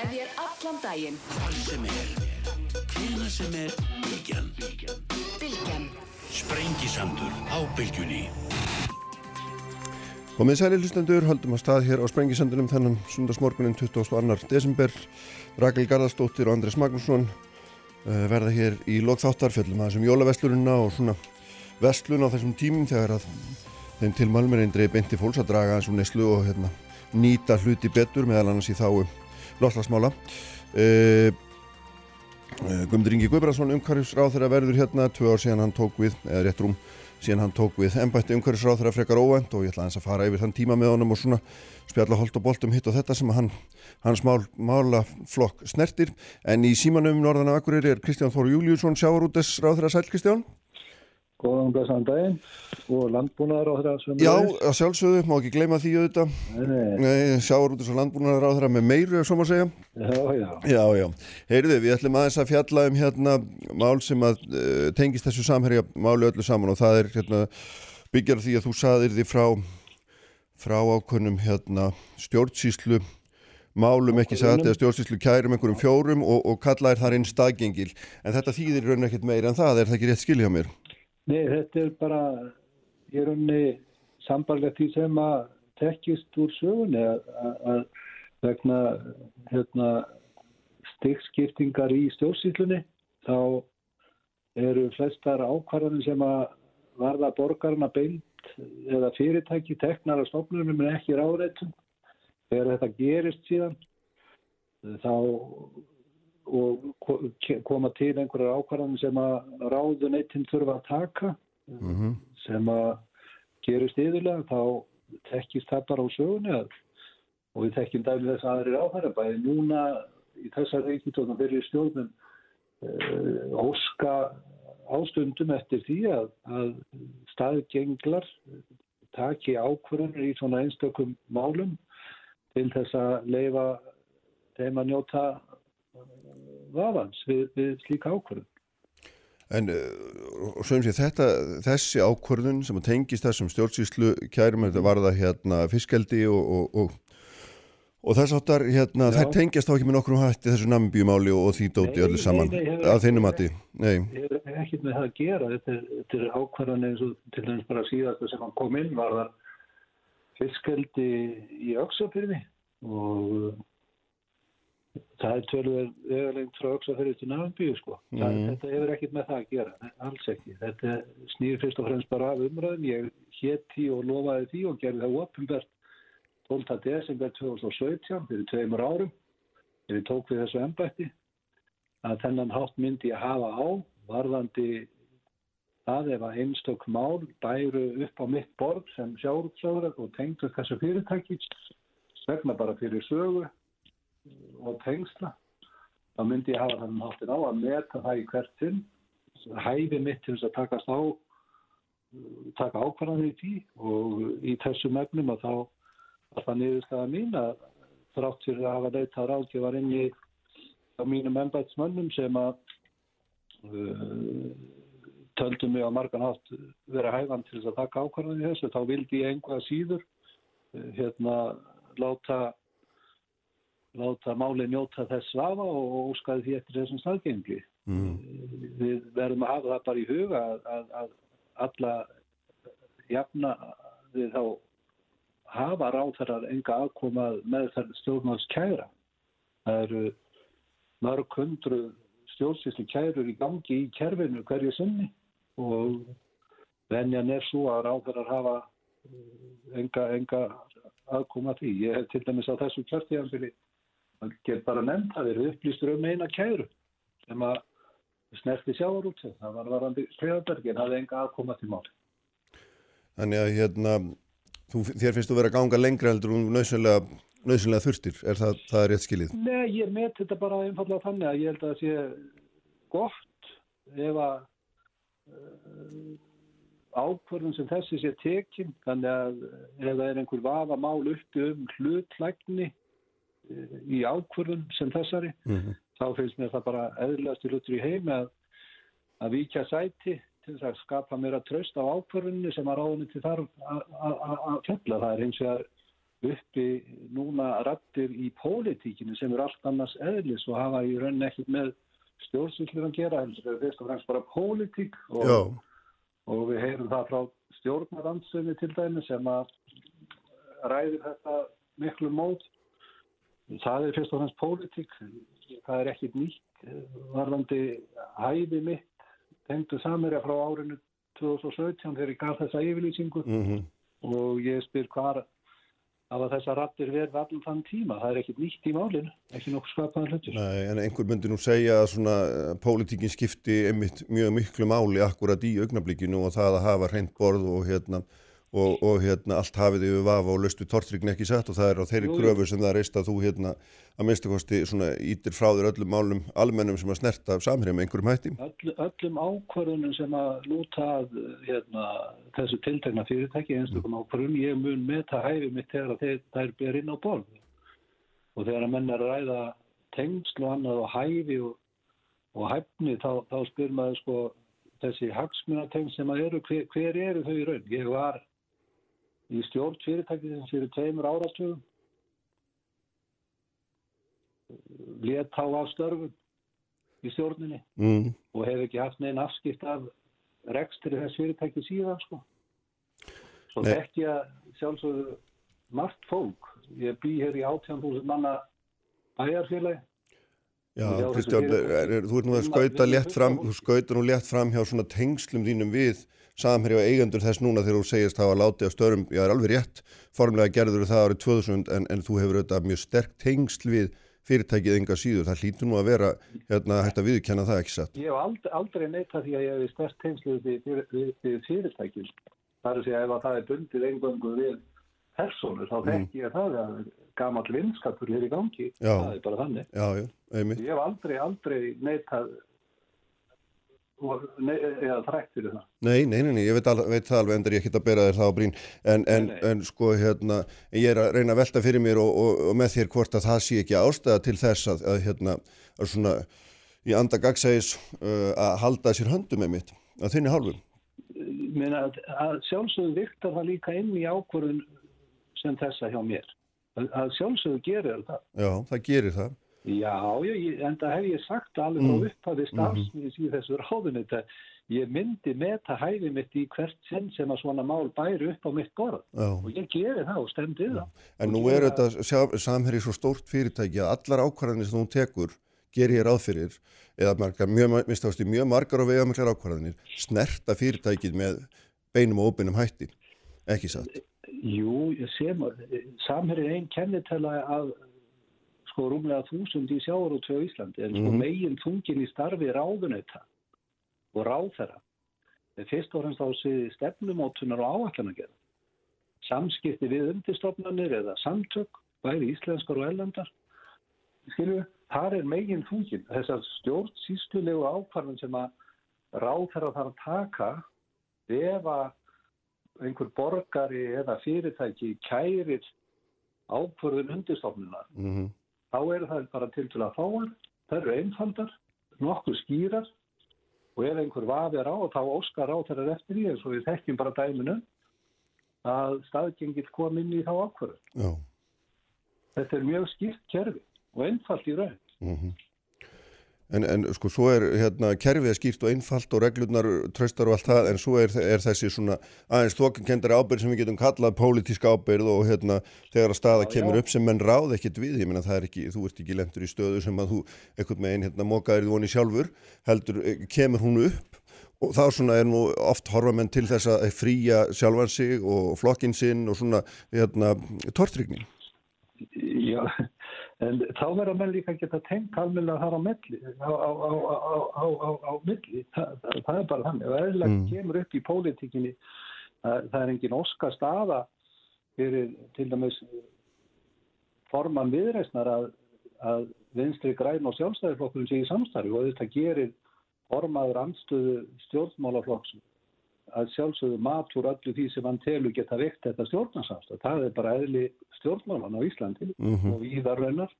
Með þér allan daginn. Hvar sem er, hvena sem er, Bilgjan. Bilgjan. Sprengisandur á Bilgjunni. Komið sæli hlustendur, höldum að stað hér á Sprengisandunum þennan sundarsmorgunin 22. desember. Rakel Garðarsdóttir og Andres Magnússon uh, verða hér í lokþáttar fjöllum aðeins um jólaveslununa og svona veslun á þessum tímum þegar að þeim til malmirinn dreif beinti fólks að draga eins og neslu og hérna, nýta hluti betur meðal annars í þáu loslasmála. Uh, uh, Guðmundur Ingi Guðbrandsson umhverfisráð þegar verður hérna. Tvö ár síðan hann tók við, eða rétt rúm síðan hann tók við ennbætti umhverfisráð þegar frekar óvænt og ég ætla að hans að fara yfir þann tíma með honum og svona spjalla holt og bolt um hitt og þetta sem hann, hans mál, málaflokk snertir. En í símanum Norðan af Akureyri er Kristján Þóru Júliusson sjávarútes ráð þeirra sæl Kristján Góðan blessaðan daginn. Og landbúnaðar á þeirra sem Já, að sjálfsögðu, má ekki gleyma því auðvitað. Nei, Nei, sjávarútes og landbúnaðar ráð þeirra með meiru svo má segja. Já, já. Já, já, heyrðu, við ætlum aðeins að fjalla um hérna mál sem að uh, tengist þessu samherja máli öllu saman og það er hérna byggjar því að þú saðir því frá frá ákvönum hérna stjórnsýslu málum ekki sagt eða stjórnsýslu kærum einhverjum fjórum og, og kallaðir þar inn staðgengil. En þetta þýðir raun ekkert meira en það er það ekki rétt skilja mér Nei, þetta er bara í rauninni sambarlegt því sem að tekkist úr sögunni að, að, að vegna hérna, stikskiptingar í stjórnsýslunni þá eru flestar ákvarðanir sem að varða borgarna beint eða fyrirtæki teknar á stofnunum en ekki ráðreitum þegar þetta gerist síðan þá og ko- koma til einhverjar ákvarðanir sem að ráðuneytin þurfa að taka mm -hmm. sem að gerist yfirlega þá tekkist það bara á sögunni að, og við tekkjum dæmi þess aðrir áhæra bæði núna í þessar ríkitóknum fyrir stjórnum uh, óska ástundum eftir því að, að staðgenglar taki ákvörðunir í svona einstökum málum til þess að leifa þeim að njóta vafans við, við slíka ákvörðun. En uh, sem sé þetta, þessi ákvörðun sem að tengist þessum stjórnsýslu kærum þetta var það hérna fiskeldi og, og, og, og þess áttar hérna Já. þær tengjast þá ekki með nokkrum hætti þessu nambíumáli og, því dóti öllu saman nei, hefur að þinnu mati. Nei, Ég er ekkert með það að gera. Þetta er, þetta er ákvarðan eins og til dæmis bara síðast sem hann kom inn var það fiskeldi í öksafyrði og það er tölver vegalengt frá öksafyrði til náðanbíu sko. Mm. Mhm. Þetta hefur ekkert með það að gera, alls ekki. Þetta snýr fyrst og fremst bara af umræðum. Ég hétt því og lofaði því og gerði það ofinbært 12. desember 2017 fyrir tveimur árum þegar ég tók við þessu embætti að þennan hátt myndi ég hafa á varðandi það ef að einstök mál bæru upp á mitt borð sem sjálfsögur og tengdu þessu fyrirtæki vegna bara fyrir sögu og tengsla þá myndi ég hafa þennan háttin á að meta það í hvert sinn hæfi mitt til þess að takast á taka ákvarðanir í því og í þessum efnum að þá að það niðurstaða mín að þrátt fyrir að hafa leitað ráðgjöfar inn í á mínum embætsmönnum sem að uh, töldu mig á margan hátt vera hæfan til þess að taka ákvarðan í þessu, þá vildi ég einhvað síður uh, hérna láta láta máli njóta þess svafa og óskaði því eftir þessum staðgengli. mm. Við verðum að hafa það bara í huga að, að, að alla jafna við þá hafa ráþarar enga aðkomað með þær stjórnmáls kæra. Það eru mörg hundru stjórnsýslu kærur í gangi í kerfinu hverju sinni og venjan er svo að ráþarar hafa enga, enga aðkoma að því. Ég hef til dæmis á þessu kjörtíðanbili að get bara nefnt að þeir eru upplýstur um eina kæru sem að snerti sjávarútsið. Það var varandi Skrifabergin, hafði enga aðkoma til máli. Þannig að hérna þú, þér finnst þú vera að ganga lengra heldur og nöðsynlega, þurftir er það, það er rétt skilið? Nei, ég met þetta bara einfallega þannig að ég held að það sé gott ef að uh, ákvörðun sem þessi sé tekin þannig að ef það er einhver vafa mál uppi um hlutlægni uh, í ákvörðun sem þessari Mm þá finnst mér það bara eðlilegast hlutur í heimi að, að víkja sæti til þess að skapa meira tröst á ákvörðunni sem að ráðunni til þarf að- að að- að fjalla. Það er eins og að uppi núna rattir í pólitíkinu sem er allt annars eðlis og hafa í rauninni ekkert með stjórnsýslur að gera, heldur það er fyrst og fremst bara pólitík og, og við heyrum það frá stjórnarandstöðni til dæmi sem að ræðir þetta miklu mót. Það er fyrst og fremst pólitík, það er ekkit nýtt eh, varðandi hæfi mitt tengdu samirja frá árinu 2017 þegar ég gaf þessa yfirlýsingu mhm. og ég spyr hvar hafa þessar rattir verið allan þann tíma. Það er ekkit nýtt í málinu, ekki nokkuð skapaðan hlutur. Nei, en einhver myndi nú segja að svona uh, pólitíkin skipti einmitt mjög miklu máli akkurat í augnablikinu og það að hafa hreint borð og hérna og, og hérna allt hafið yfir vafa og löstu tortrygni ekki sett og það er á þeirri gröfu sem það reist að þú hérna að minnstu kosti svona ítir frá þér öllum málum almennum sem að snerta samherja með einhverjum hætti. Öll, öllum ákvörðunum sem að lúta hérna, þessu tiltegna fyrirtæki einstakum ákvörðun, ég mun meta hæfi mitt þegar þeir, þær ber inn á borð og þegar að menn að ræða tengsl og annað og hæfi og, og hæfni þá, þá spyr maður sko þessi hagsmunatengsl sem að eru, hver, hver eru þau í raun? Ég var í stjórn fyrirtæki sem fyrir tveimur áratugum let á af störfum í stjórninni Mm. og hef ekki haft neina afskipt af rekstri þess fyrirtæki síðan sko. Svo Nei. þekk ég sjálfsögðu margt fólk. Ég bý hér í 18.000 manna bæjarfélagi. Já, Kristján, er, er, þú ert nú að að skauta létt fram, þú skauta nú létt fram hjá svona tengslum þínum við samherja og eigendur þess núna þegar þú segist hafa látið af störum, já, er alveg rétt, formlega gerður það árið 2000 en, en þú hefur auðvitað mjög sterk tengsl við fyrirtækið enga síður, það hlýtur nú að vera hérna hægt að viðkenna það ekki satt. Ég hef aldrei, aldrei neita því að ég hef stert tengslu við, við, við, við fyrirtækjum. Það er að segja ef að það er bundið eingöngu við persónur, þá þekk ég það að gamall vinskapur hér í gangi. Já. Það er bara þannig. Já. Ég hef aldrei, aldrei neitað ne, eða þrætt fyrir það. Nei, nei, nei, nei, ég veit, al, veit það alveg endur ég ekki að bera þér það á brín en, en, Nei, nei. en sko hérna ég er að reyna að velta fyrir mér og, og, og með þér hvort að það sé ekki ástæða til þess að, að hérna að svona í anda gagsæðis uh, að halda sér höndum með mitt að þinni hálfum. Meina að, að sjálfsögðu viktar það líka inn í ákvörðun sem þessa hjá mér. Að, að sjálfsögðu gerir það. Já, það gerir það. Já, ég, en það hef ég sagt alveg Mm. frá upphafi starfsmiðis í þessu ráðun þetta. Ég myndi meta hæfi mitt í hvert sinn sem að svona mál bæri upp á mitt borð. Já. Og ég geri það og stemdi það. En Og nú er þetta samherri svo stórt fyrirtæki að allar ákvarðanir sem hún tekur gerir ég ráð fyrir eða margar, mjög, minnst mjög margar og veigamiklar ákvarðanir snerta fyrirtækið með beinum og óbeinum hætti. Ekki satt. Jú, ég sem samherri er einn kennitæla af sko rúmlega þúsund í sjávarútvö á Íslandi en sko Mhm. megin þungin í starfi ráðunauta og ráðherra. Er fyrst og fremst á sig stefnumótunar og áallan að gera samskipti við undirstofnanir eða samtök, bæði íslenskar og ellendar skilju, þar er megin þungin þessar stjórnsýslulegu ákvarðan sem að ráðherra þarf að taka ef að einhver borgari eða fyrirtæki kærir ákvörðun undirstofnunar Mm þá eru það bara til til að fáar, það eru einfaldar, nokkuð skýrar og ef einhver vafi er á þá óskar á þeirra eftir því eins og við þekkjum bara dæminu að staðgengil kom inn í þá ákvörðu. Já. Þetta er mjög skýrt kerfi og einfalt í raun. Mm En, en sko svo er hérna kerfið er skýrt og einfalt og reglurnar tröstar og allt það en svo er, er þessi svona aðeins þokkendari ábyrð sem við getum kallað pólitíska ábyrð og hérna þegar að staða Já, kemur já. upp sem menn ráð ekkert við, ég meina það er ekki, þú ert ekki lendur í stöðu sem að þú ekkert með einn hérna mókaðir þú honi sjálfur, heldur eh, kemur hún upp og þá svona er nú oft horfa menn til þess að fríja sjálfan sig og flokkin sinn og svona hérna tortrygning. Já, en þá verða menn líka að geta tengt almennilega þar á milli, á, á, á, milli. Þa, það, það er bara þannig. Og eðlilega Mm. kemur upp í pólitíkinni, það, það er engin oska staða fyrir til dæmis forman viðreisnar að, að vinstri græn og sjálfstæðiflokkurinn sé í samstarfi og þetta gerir formaður anstöðu stjórnmálaflokks að sjálfsögðu mat úr öllu því sem hann telur geta veikt þetta stjórnarsamstæð. Það er bara eðli stjórnmálan á Íslandi Mm og víðar raunar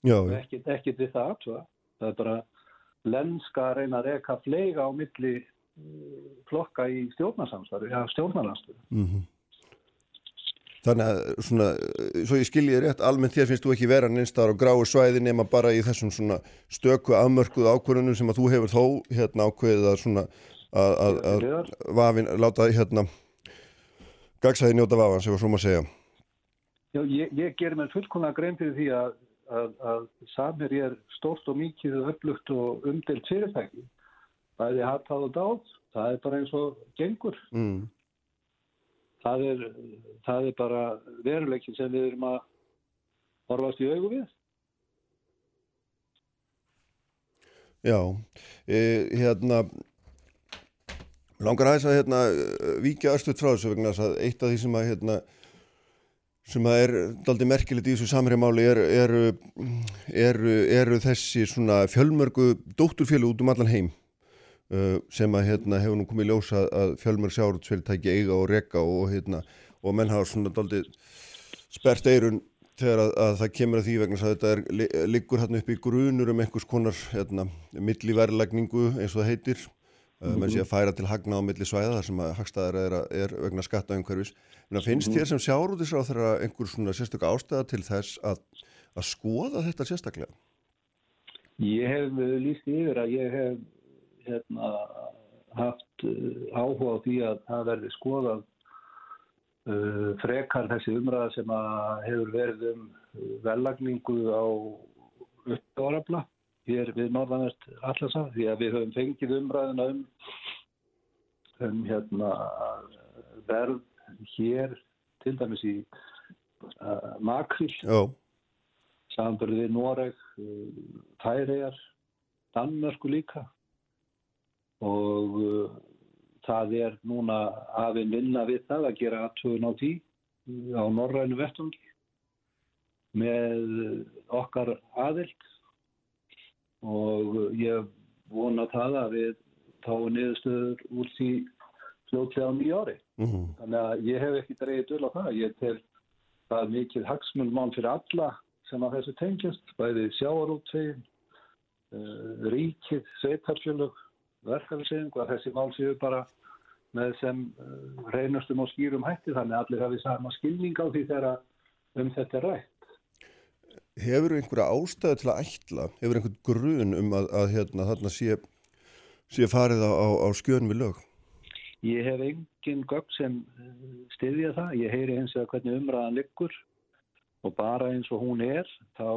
Já, og ekkit, ekkit við það aðtúa. Það er bara lenska að reyna að reka fleiga á milli eh, flokka í stjórnarsamstarfi, já, stjórnarlandstöðu. mm Þannig að svona, svo ég skilji þér rétt, almennt þér finnst þú ekki vera neinstar á gráu svæði nema bara í þessum svona stöku afmörkuð ákvörðunum sem að þú hefur þó hérna ákveðið að svona að, vafin, láta hérna gagsæði njóta vafan sem var svo maður segja. Já, ég, ég ger mér fullkomlega grein fyrir því að, að, að samir er stórt og mikið upplugt og umdelt fyrirtæki. Það er hatað og dáð, það er bara eins og gengur. Mm. Það er, það er bara veruleikin sem við erum að horfast í augu við. Já, e, hérna langar aðeins að hérna víkja örstuðt frá þessu vegna að eitt af því sem að hérna sem að er daldi merkilegt í þessu samræmáli er, eru, eru, eru þessi svona fjölmörgu dótturfjölu út um allan heim uh, sem að hérna hefur nú komið í ljósa að fjölmörg sjárutsfyrirtæki eiga og reka og hérna og menn hafa svona daldi spert eirun þegar að, að það kemur að því vegna að þetta er, li- liggur hérna upp í grunur um einhvers konar hérna, milliverðlagningu eins og það heitir uh, menn sé að færa til hagna á milli svæða þar sem að hagstæðar er, er vegna skattaumhverfis en að finnst þér sem sjárótisra þeirra einhver svona sérstök ástæða til þess að, að skoða þetta sérstaklega? Ég hef uh, lýst yfir að ég hef hérna, haft uh, áhuga á því að það verði skoðað uh, frekar þessi umræða sem að hefur verið um vellagningu á uppdórafla hér við norðanvert allasa því að við höfum fengið umræðina um, um hérna, verð hér til dæmis í uh, makrill við Noreg, Færiðar, Danmörku líka. Og uh, það er núna hafinn vinna við það að gera aðtöðun á því uh, á norrænu vettungi með okkar aðild og uh, ég vona það að við fáum niðurstöður úr því fljótlega á nýja ári. mm Þannig að ég hef ekki dreigið döl á það. Ég tel það mikið hagsmunmál fyrir alla sem að þessu tengjast, bæði sjáarútvegin, uh, ríkið, sveitarfjölug, verkefniseging og þessi mál séu bara með sem uh, reynastum og skýrum hætti þannig að allir hafi sama skilning á því þegar um þetta er rætt. Hefur einhverja ástæðu til að ætla, hefur einhvern grun um að, að hérna, þarna sé, sé farið á, á, á skjön við lög? Ég hef engin gögn sem styðja það. Ég heyri eins og hvernig umræðan liggur og bara eins og hún er þá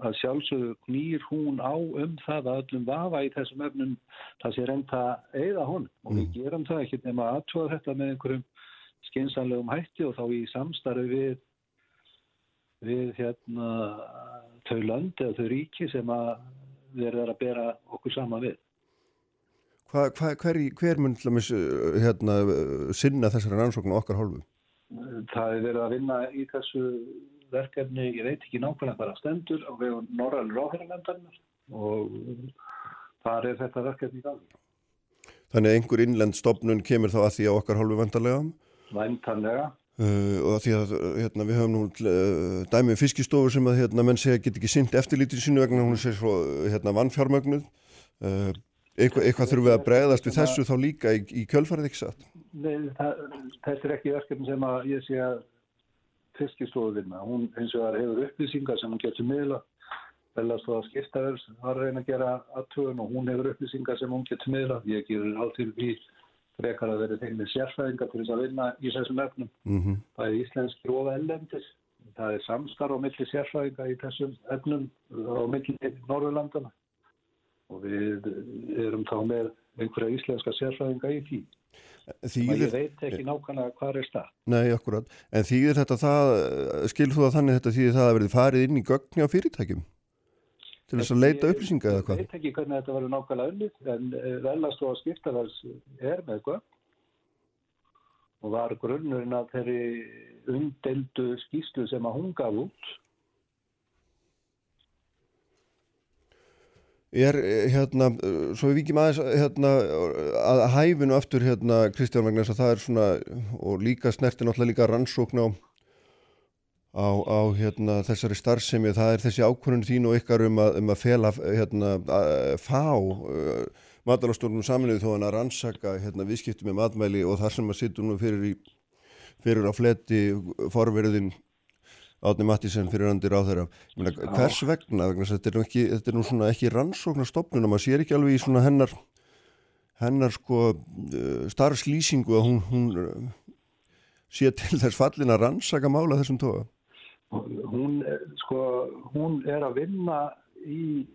að sjálfsögðu knýr hún á um það að öllum vafa í þessum efnum það sé reynda eigða hún og við gerum það ekki nema aðtúa þetta með einhverjum skinsanlegum hætti og þá í samstarfi við við hérna þau lönd eða þau ríki sem að verður að bera okkur sama við. Hva, hva, hver, hver mun uh, hérna, sinna þessari rannsóknu okkar hálfu? Það er verið að vinna í þessu verkefni, ég veit ekki nákvæmlega bara stendur á vegum Norræl Ráðherranendarnar og þar er þetta verkefni í gangi. Þannig að einhver innlend stopnun kemur þá að því á okkar hálfu vandarlega Væntanlega. Uh, og því að uh, hérna, við höfum nú uh, dæmi um fiskistofur sem að hérna, menn segja get ekki sint eftirlítið sínu vegna hún sé svo hérna, vannfjármögnuð uh, eitthvað, eitthvað þurfum við að bregðast við þessu þá líka í, í kjölfarið ekki satt Nei, það, þetta er ekki verkefni sem að ég sé að fiskistofu vinna. Hún eins og það hefur upplýsingar sem hún getur miðla. Velast og að skiptaverðs var að reyna að gera aðtöðun og hún hefur upplýsingar sem hún getur miðla. Ég gerur átil því frekar að vera þeim með sérfræðingar til þess að vinna í þessum efnum. mm -hmm. Það er íslenski og ellendir. Það er samstarf á milli sérfræðinga í þessum efnum á milli Norðurlandana og við erum þá með einhverja íslenska sérfræðinga í því. Og ég Þýðir, veit ekki nákvæmlega hvað er stað. nei, akkurat en þýðir þetta það, skil þú það þannig þetta þýðir það að verið farið inn í gögni á fyrirtækjum til þess að leita upplýsinga eða Ég hvað veit ekki hvernig þetta verður nákvæmlega unnið en velast og skiptaverðs er með gögn. Og var grunnurinn að þeirri umdeldu skýslu sem að hún gaf út. Er eh, hérna, eh, svo við vikjum aðeins hérna, að hæfinu aftur hérna Kristján vegna þess að það er svona og líka snerti náttúrulega líka rannsókn á, á, á hérna, þessari starfsemi, það er þessi ákvörðun þín og ykkar um að, um að fela hérna, að, fá uh, matalastofnum saminuðu þó að rannsaka hérna, viðskipti með matmæli og þar sem að sittur nú fyrir í fyrir á fleti forverðin Átni Mattísen fyrir andir á þeirra. Meina, hvers vegna, vegna þetta er nú ekki, er nú ekki rannsóknarstofnun og maður sér ekki alveg í hennar, hennar sko uh, starfslýsingu að hún, hún uh, sé til þess fallin að rannsaka mála þessum tóa. Hún, sko, hún er að vinna í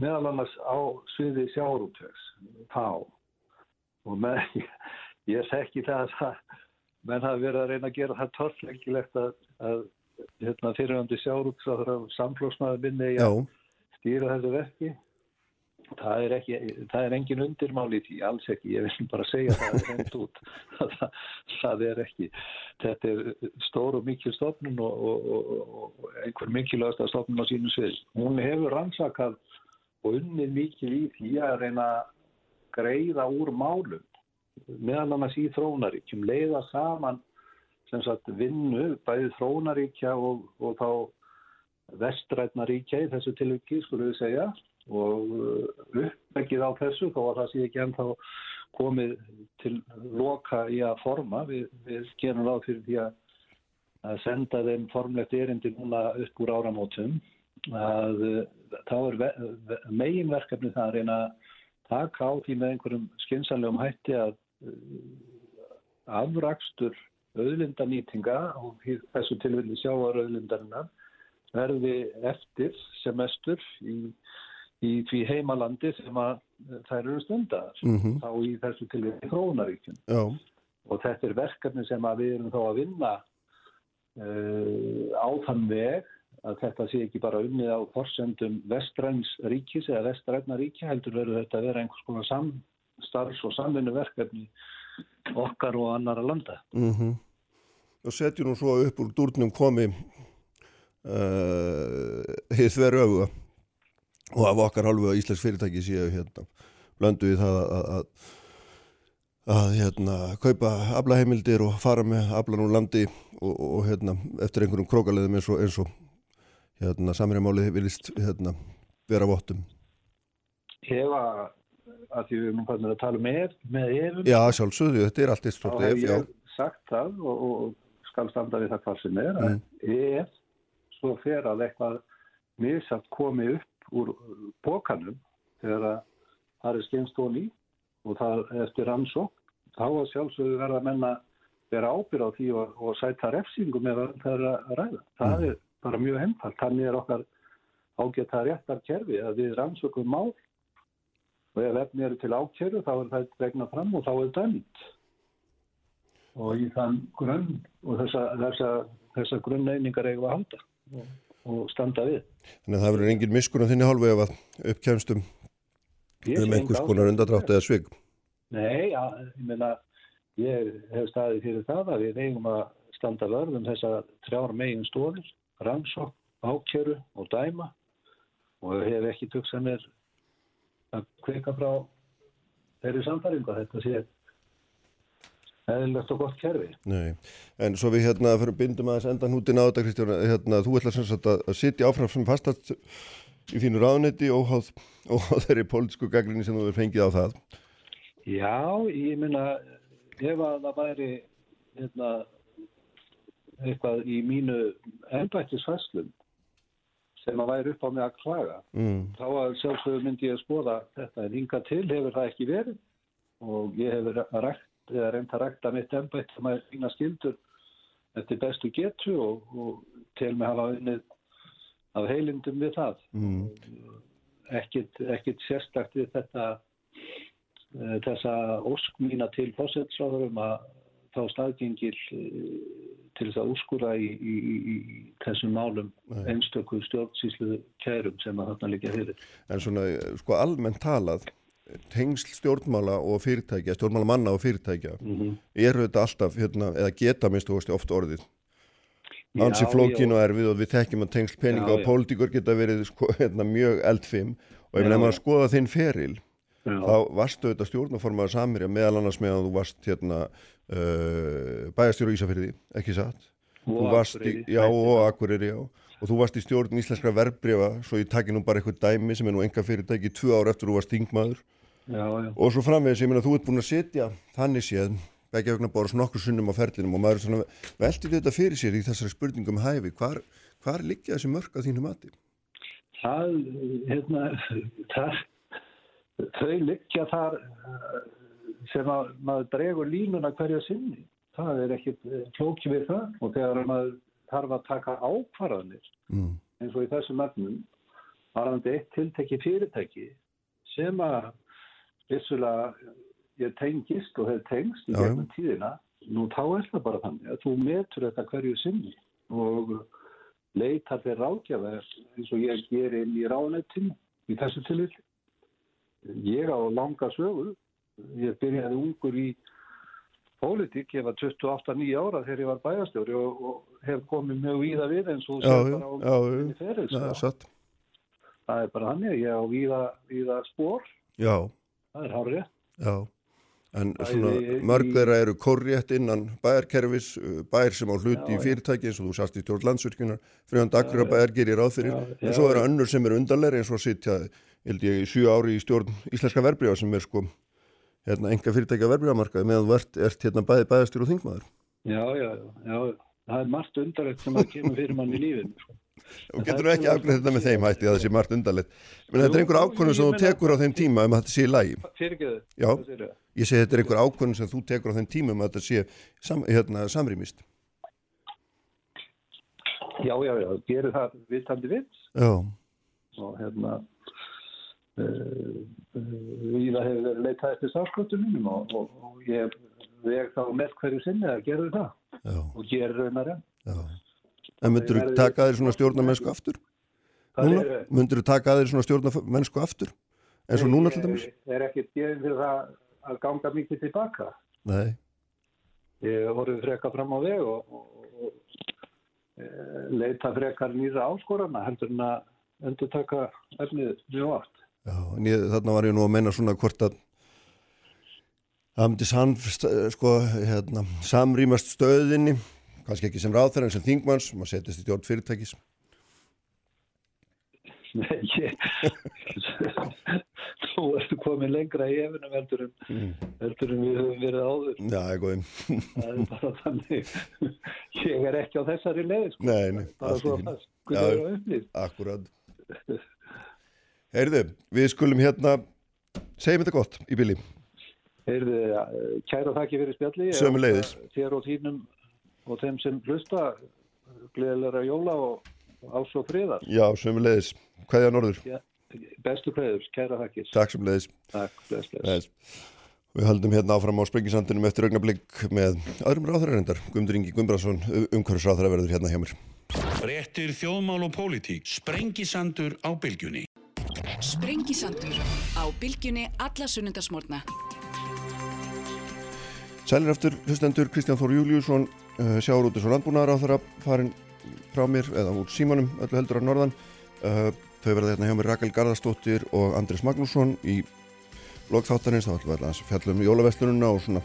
meðal annars á sviði sjáurútvegs þá og með, ég þekki það að það menn hafi verið að reyna að gera það torflengilegt að, að hérna, fyrirhandi sjáurútvegs samflósmaður minni í Já, að stýra þessu verki það er, ekki, það er engin undirmál í því, alls ekki, ég vil bara segja það er reynd út það, það er ekki, þetta er stór og mikil stofnun og, og, og, og einhver mikilvægast stofnun á sínum svið, hún hefur rannsakað og unnið mikil í því að reyna að greiða úr málum meðal annars í þróunaríkjum leiða saman sagt vinnu bæði þróunaríkja og, þá vestrætna ríkja í þessu tilviki skulum við segja og uh, uppbyggið á þessu þó að það sé ekki ennþá komið til loka í að forma við, við gerum ráð fyrir því að, að senda þeim formlegt erindi núna upp úr áramótum að uh, þá er ve- ve- meginverkefni það að reyna að taka á því með einhverjum skynsanlegum hætti að uh, afrakstur auðlindanýtinga og þessu tilvilli sjávar auðlindarinnar verði eftir semestur í, í því heimalandi sem að þær eru stundar mhm, þá í þessu tilvilli þróunaríkjum já, og þetta er verkefni sem að við erum þá að vinna uh, á þann veg að þetta sé ekki bara unnið á forsendum vestræns ríkis eða vestræna ríki heldur verður þetta að vera einhvers konar samstarfs og samvinnu verkefni okkar og annara landa. mhm. Og setjum nú svo upp úr dúrnum komi uh, hið þveru öfuga og af okkar hálfu að Íslands fyrirtæki séu hérna blöndu í það að, að, að hérna kaupa aflaheimildir og fara með aflan úr landi og, og hérna eftir einhverjum krókaleðum eins og, eins og hérna samræmáli vilist hérna vera vottum. Hefa, að því við erum fannir að tala ef, með efum, Já, sjálfsögðu, þetta er allt eitt þá stort hef ef, já. ég sagt það og, og skal standa við það hvað sem er að ef svo fer að eitthvað misaft komi upp úr bókanum þegar að það er skemmst og ný og það eftir rannsók þá að sjálfsögðu verða menn að vera ábyrð á því og, og sæta refsingu með að það er að ræða. Það er bara mjög einfalt. Þannig er okkar ágæta réttar kerfi að við rannsökum mál og ef efni eru til ákjæru þá er það regna fram og þá er dæmt. Og í þann grunn og þessa, þessa, þessa grunneiningar eigum að halda og, standa við. Þannig að það verður engin miskun á þinni hálfu ef að sé um enga einhvers konar undadrátt eða svig. Nei, ja, ég meina, ég hef staðið fyrir það að við eigum að standa vörðum þessa þrjár megin stóðir, rannsók, ákjöru og dæma og hef ekki tugsað mér að kvika frá þeirri samfæringu að þetta sé eðlilegt og gott kerfi. Nei, en svo við hérna fyrir bindum aðeins endan hútin á þetta Kristján, hérna þú ætlar sem sagt að, sitja áfram sem fastast í þínu ráðnetti og óháð þeirri pólitísku gaggrinni sem þú er fengið á það. Já, ég meina, ef að það væri hérna, eitthvað í mínu ennbættisfæslum sem að væri upp á mig að klaga, Mm. þá að sjálfsögur myndi ég að skoða þetta en hinga til hefur það ekki verið og ég hefur rækt eða reynd að rækta mitt ennbætt sem að þína skildur eftir bestu getu og, og til mig hafa unnið af heilindum við það Mm. ekkit, sérstakt við þetta eh, þessa ósk mína til fósetsráðurum að þá staðgengil eh, til þess að úskúra í, í, í, í þessum málum einstöku stjórnsýslu kærum sem að þarna líka fyrir. En svona sko almennt talað, tengsl stjórnmála og fyrirtækja, stjórnmála manna og fyrirtækja, Mm eru þetta alltaf hérna, eða geta minnst og oft orðið. Ansi flókin og erfið og við þekkjum að tengsl peninga Já, og pólitíkur geta verið sko, hérna, mjög eldfim og ef Já, nefnum að skoða þinn feril, Já, þá varstu þetta stjórnaformaður samirja meðal annars með að þú varst hérna uh, bæjastjóru Ísafyrði, ekki satt? Og varst í, Akureyri, já og. Akureyri og þú varst í stjórn íslenskra verbreyfa svo ég taki nú bara eitthvað dæmi sem er nú enga fyrirtæki tvö ár eftir þú varst þingmaður já, já. og svo framvegis, ég meina þú ert búin að setja þannig séð begja vegna bóra nokkur sunnum á ferlinum og maður er svona veldi þetta fyrir sér í þessari spurningum hæfi. Hvar, hvar liggja þessi mörg að þínu mati? Það, hérna, það, þau liggja þar sem að maður dregur línuna hverja sinni. Það er ekkit eh, flóki við það og þegar maður þarf að taka ákvarðanir Mm. eins og í þessum efnum varandi eitt tiltekki fyrirtæki sem að vissulega ég tengist og hef tengst í gegnum tíðina. Nú þá er það bara þannig að þú metur þetta hverju sinni og leitar þér ráðgjafa eins og ég ger inn í ráðnettinu í þessu tilvill ég á langa sögu. Ég byrjaði ungur í pólitík, ég var 28-9 ára þegar ég var bæjastjóri og, og hef komið mjög víða við eins og sér bara á minni feril, Það er sko. það er bara þannig, ég á víða, víða spór, Já, það er hárið já. En svona mörg þeirra eru korrétt innan bæjarkerfis, uh, bæjar sem á hluti Já, í fyrirtæki eins og þú sást í stjórn landsvirkjunar, friðan dagur að bæjar gerir. Já, En svo eru önnur sem eru undanleiri eins og að sitja, held ég, í sjö ári í stjórn íslenska verbreyfa sem er sko hérna, enga fyrirtækja verbreyfamarkaði meðan þú ert, ert hérna bæði bæðastjór og þingmaður. já, já, já, já, það er margt undarlegt sem að kemur fyrir mann í lífinu sko. Og getur ekki afgreð þetta með þeim hætti að það sé margt undarlegt. Men þetta er einhver ákvörðun sem þú tekur á þeim tíma um að þetta sé í lagi. Já. Ég segi þetta er einhver ákvörðun sem þú tekur á þeim tíma um að þetta sé sam, hérna, samrýmist. já, já, já, gerir það vitandi vits Já, og hérna uh, Víða hefur verið leitað eftir sáskvöldum mínum og, og, og ég veg þá með hverju sinni að gera það já, og gera raunar enn. já. En myndur þú taka þér svona stjórnamennsku aftur? Það Núna? Myndur þú taka þér svona stjórnamennsku aftur? En svo núna til dæmis? Ég er ekkert gefin fyrir það að ganga mikið tilbaka. Nei, Ég voru freka fram á veg og, og, og e, leita frekar nýra áskorana heldur en að endur taka efnið mjög oft. já, en ég, þarna var ég nú að meina svona hvort að það myndi sam, sko, hérna, samrýmast stöðinni, kannski ekki sem ráþæra en sem þingmanns, maður setjast í stjórn fyrirtækis. Nei, ég, þú ertu komin lengra í efinum heldur en, heldur en við höfum verið áður. Já, eitthvað, Það er bara þannig. Ég er ekki á þessari leið, sko. nei, nei, bara svo að það er upplýst. Akkurat. Heyrðu, við skulum hérna, segjum þetta gott í bili. Heyrðu, kæra þakki fyrir spjalli. Ég Sömuleiðis. óska Þér og þínum og þeim sem hlusta, gleðilega jóla og ás og friðar. Já, sömuleiðis. Hvaðja norður? Ja, bestu kveður, kæra þakkir. Takk sömuleiðis. Takk, bless, bless. Bless. Við höldum hérna áfram á Sprengisandunum eftir augnablík með öðrum ráðhverjarendar. Guðmundur Ingi Guðmbrason, umhverfisráðhverjar verður hérna hjá mér. Fréttir þjóðmál og pólitík. Sprengisandur á bylgjunni. Sprengisandur á bylgjunni alla sunnundasmórna. Sælir eftir hlustendur Kristján Þór Júliusson, uh, sjáurútis og landbúnaðaráþara farin frá mér eða úr símanum öllu heldur að norðan. Uh, þau verða hérna hjá mér Rakel Garðarsdóttir og Andris Magnússon í lokþáttarins, þá ætlum við að fjallum jólaveslununa og svona,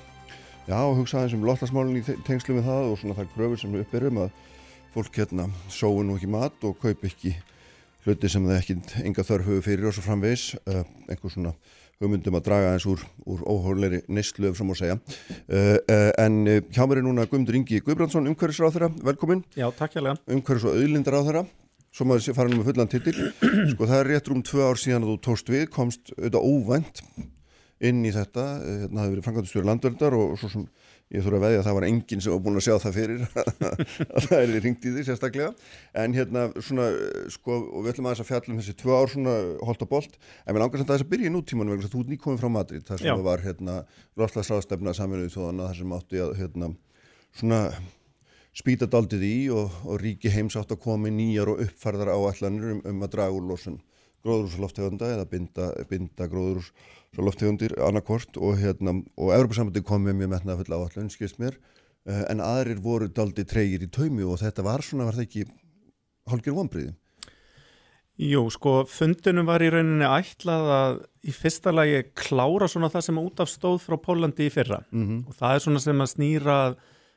já, hugsa aðeins um lottasmálinn í te- tengslum við það og svona þær kröfur sem við upperum að fólk hérna sóu nú ekki mat og kaup ekki hluti sem það ekki enga þörf höfu fyrir og svo framvegis, uh, einhver svona hugmyndum að draga eins úr, úr óhóðleiri neyslu ef svo má segja. Uh, uh, en uh, hjá mér er núna Guðmundur Ingi Guðbrandsson, umhverfisráþara, velkomin, Já, takk hjá umhverfis og auðlindaráþara, svo maður fara nú með fullan titil. Sko það er rétt rúm tvö ár síðan að þú tókst við, komst auðvitað óvænt inn í þetta, hérna það hefur verið framkvæmstjóri landverndar og svo sem ég þurfa að veðja að það var enginn sem var búin að sjá það fyrir að það er ringt í því sérstaklega. En hérna svona sko og við ætlum aðeins að fjalla um þessi tvö ár svona holt og bolt en við langar samt aðeins að byrja í nútímanum vegna að þú ert nýkomin frá Madrid þar sem það var hérna loftlagsráðstefna saminuðu þjóðana þar sem átti að hérna svona spýta daldið í og, og ríki heims átt að koma með nýjar og uppfærðar áallanir um, um að draga úr losun gróðurúsloftegunda eða binda, binda gróðurúsloftegundir annarkort og hérna og Evropasambandi kom með mjög metnað fulla áallun skist mér uh, en aðrir voru daldið treygir í taumi og þetta var svona var það ekki hálfgjör vonbriði Jú, sko, fundunum var í rauninni ætlað að í fyrsta lagi klára svona það sem út af stóð frá Pólandi í fyrra Mhm. og það er svona sem að snýra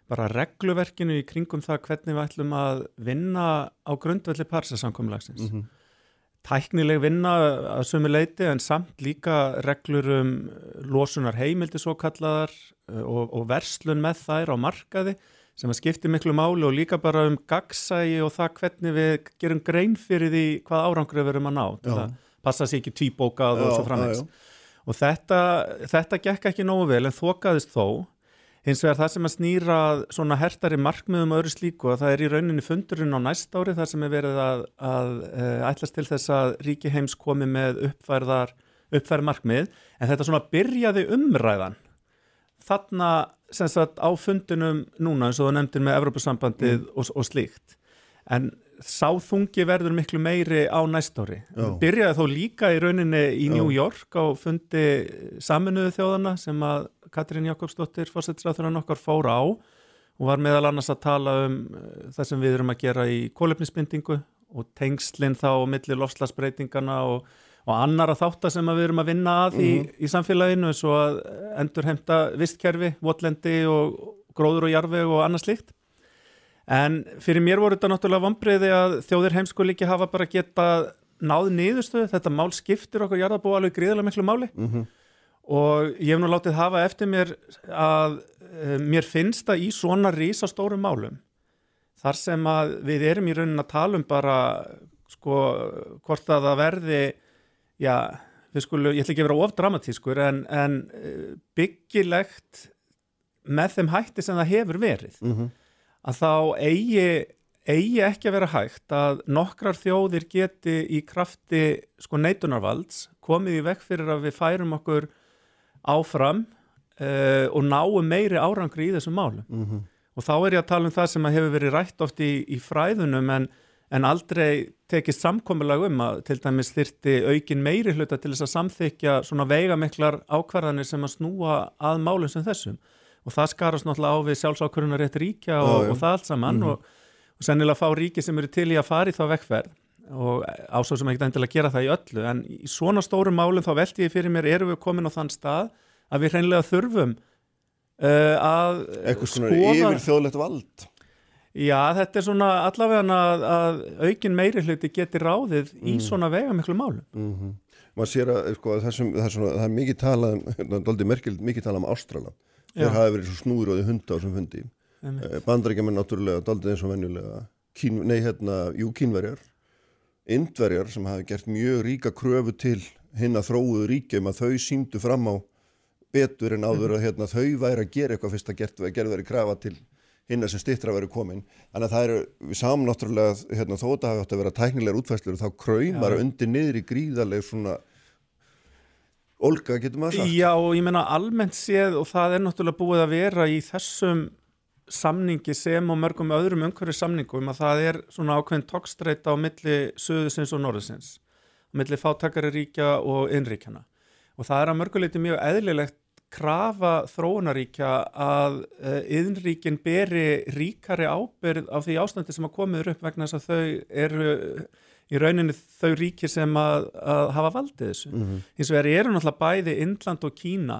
bara regluverkinu í kringum það hvernig við ætlum að vinna á grundvelli parsasamkomlagsins. Mhm. Tæknileg vinna að sumi leiti en samt líka reglur um losunar heimildi svo kallaðar uh, og, og verslun með þær á markaði sem að skipti miklu máli og líka bara um gagsægi og það hvernig við gerum grein fyrir því hvað árangur við erum að ná að passa sér ekki tvíbókað og Já, svo framvegs já, já. og þetta, þetta gekk ekki nógu vel en þokaðist þó hins vegar það sem að snýra svona hertari markmiðum og öðru slíku að það er í rauninni fundurinn á næst ári þar sem er verið að, að uh, ætlast til þess að ríki heims komi með uppfærðar uppfærð markmið. En þetta svona byrjaði umræðan. Þarna sem sagt á fundunum núna eins og þú nefndir með Evrópusambandið og, og slíkt. En sáþungi verður miklu meiri á næst ári Já. byrjaði þó líka í rauninni í. New York á fundi saminuðu þjóðana sem að Katrín Jakobsdóttir fórsettisræðurinn okkar fór á og var meðal annars að tala um eh, það sem við erum að gera í kólefnisbindingu og tengslinn þá á milli lofslagsbreytingana og, og annara þáttar sem við erum að vinna að í, í samfélaginu eins og að endurhemta vistkerfi, votlendi og gróður og jarveg og annað slíkt. En fyrir mér voru þetta náttúrulega vombriði að þjóðir heimskul ekki hafa bara geta náð niðurstöðu, þetta mál skiptir okkur jarðabú alveg gríðarlega miklu máli. Og ég hef nú látið hafa eftir mér að uh, mér finnst að í svona rísastórum málum þar sem að við erum í raunin að tala um bara sko hvort að það verði já, við skulum, ég ætla ekki að vera of dramatískur en, en uh, byggilegt með þeim hætti sem það hefur verið. Mhm. Að þá eigi, eigi ekki að vera hægt að nokkrar þjóðir geti í krafti sko neitunarvalds komið í vekk fyrir að við færum okkur áfram uh, og náum meiri árangri í þessum málum Mhm. og þá er ég að tala um það sem að hefur verið rætt oft í, í fræðunum en, en aldrei tekist samkomulag um að til dæmis þyrti aukin meiri hluta til þess að samþykja svona veigamiklar ákvarðanir sem að snúa að málum sem þessum og það skarast náttúrulega á við sjálfsákvörunar rétt ríkja og, og það allt saman og, og sennilega fá ríki sem eru til í að fara í þá vekkferð og ásóð sem ekki endilega gera það í öllu. En í svona stórum málum þá velti ég fyrir mér erum við komin á þann stað að við hreinlega þurfum uh, að eitthvað svona yfir þjóðlegt vald. Já, þetta er svona allavega að, að aukin meiri hluti geti ráðið í svona veigamiklu málum. mm maður sér að sko, að þessum, það, er svona, það er mikið talað um, hérna, dálítið merkild, mikið talað um Ástrala þeir Já. hafa verið svo snúður og þið hunda á þessum fundi. Eh, bandaríkjamenn náttúrulega dálítið eins og venjulega kín, nei hérna, jú kínverjar indverjar sem hafi gert mjög ríka kröfu til hinn að þróuðu ríkjum að þau símdu fram á betur en áður að hérna, þau væri að gera eitthvað fyrst að gert, gerð verið krafa til hinna sem stittra verið komin þannig að það eru við saman náttúrulega hérna, þó þetta hafi átt að vera tæknilegar útfæslur þá kraumar Já. undir niður í gríðarleg svona Olga getur maður sagt Já, og ég meina almennt séð og það er náttúrulega búið að vera í þessum samningi sem og mörgum öðrum umhverju samningum að það er svona ákveðin tókstreita á milli söðusins og norðusins, milli fátakari ríkja og innríkjana. Og það er að mörguleiti mjög eðlilegt krafa þróunaríkja að uh, innríkin beri ríkari ábyrð á því ástandi sem að komið upp vegna þess að þau eru í rauninni þau ríkir sem að, að hafa valdið þessu. Mhm. Hins vegar eru náttúrulega bæði Indland og Kína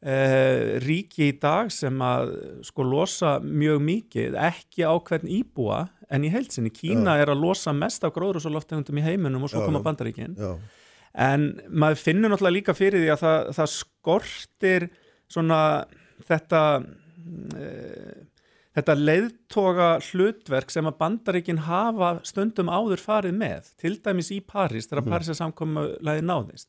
eh, ríki í dag sem að sko losa mjög mikið, ekki á hvern íbúa en í heilsinni. Kína er að losa mest af gróðrúsaloftegundum í heiminum og svo Já, koma já. bandaríkin. Já, En maður finnur náttúrulega líka fyrir því að það, það skortir svona þetta uh, þetta leiðtoga hlutverk sem að bandaríkin hafa stundum áður farið með, til dæmis í París þegar Mhm. París er samkomulagi náðist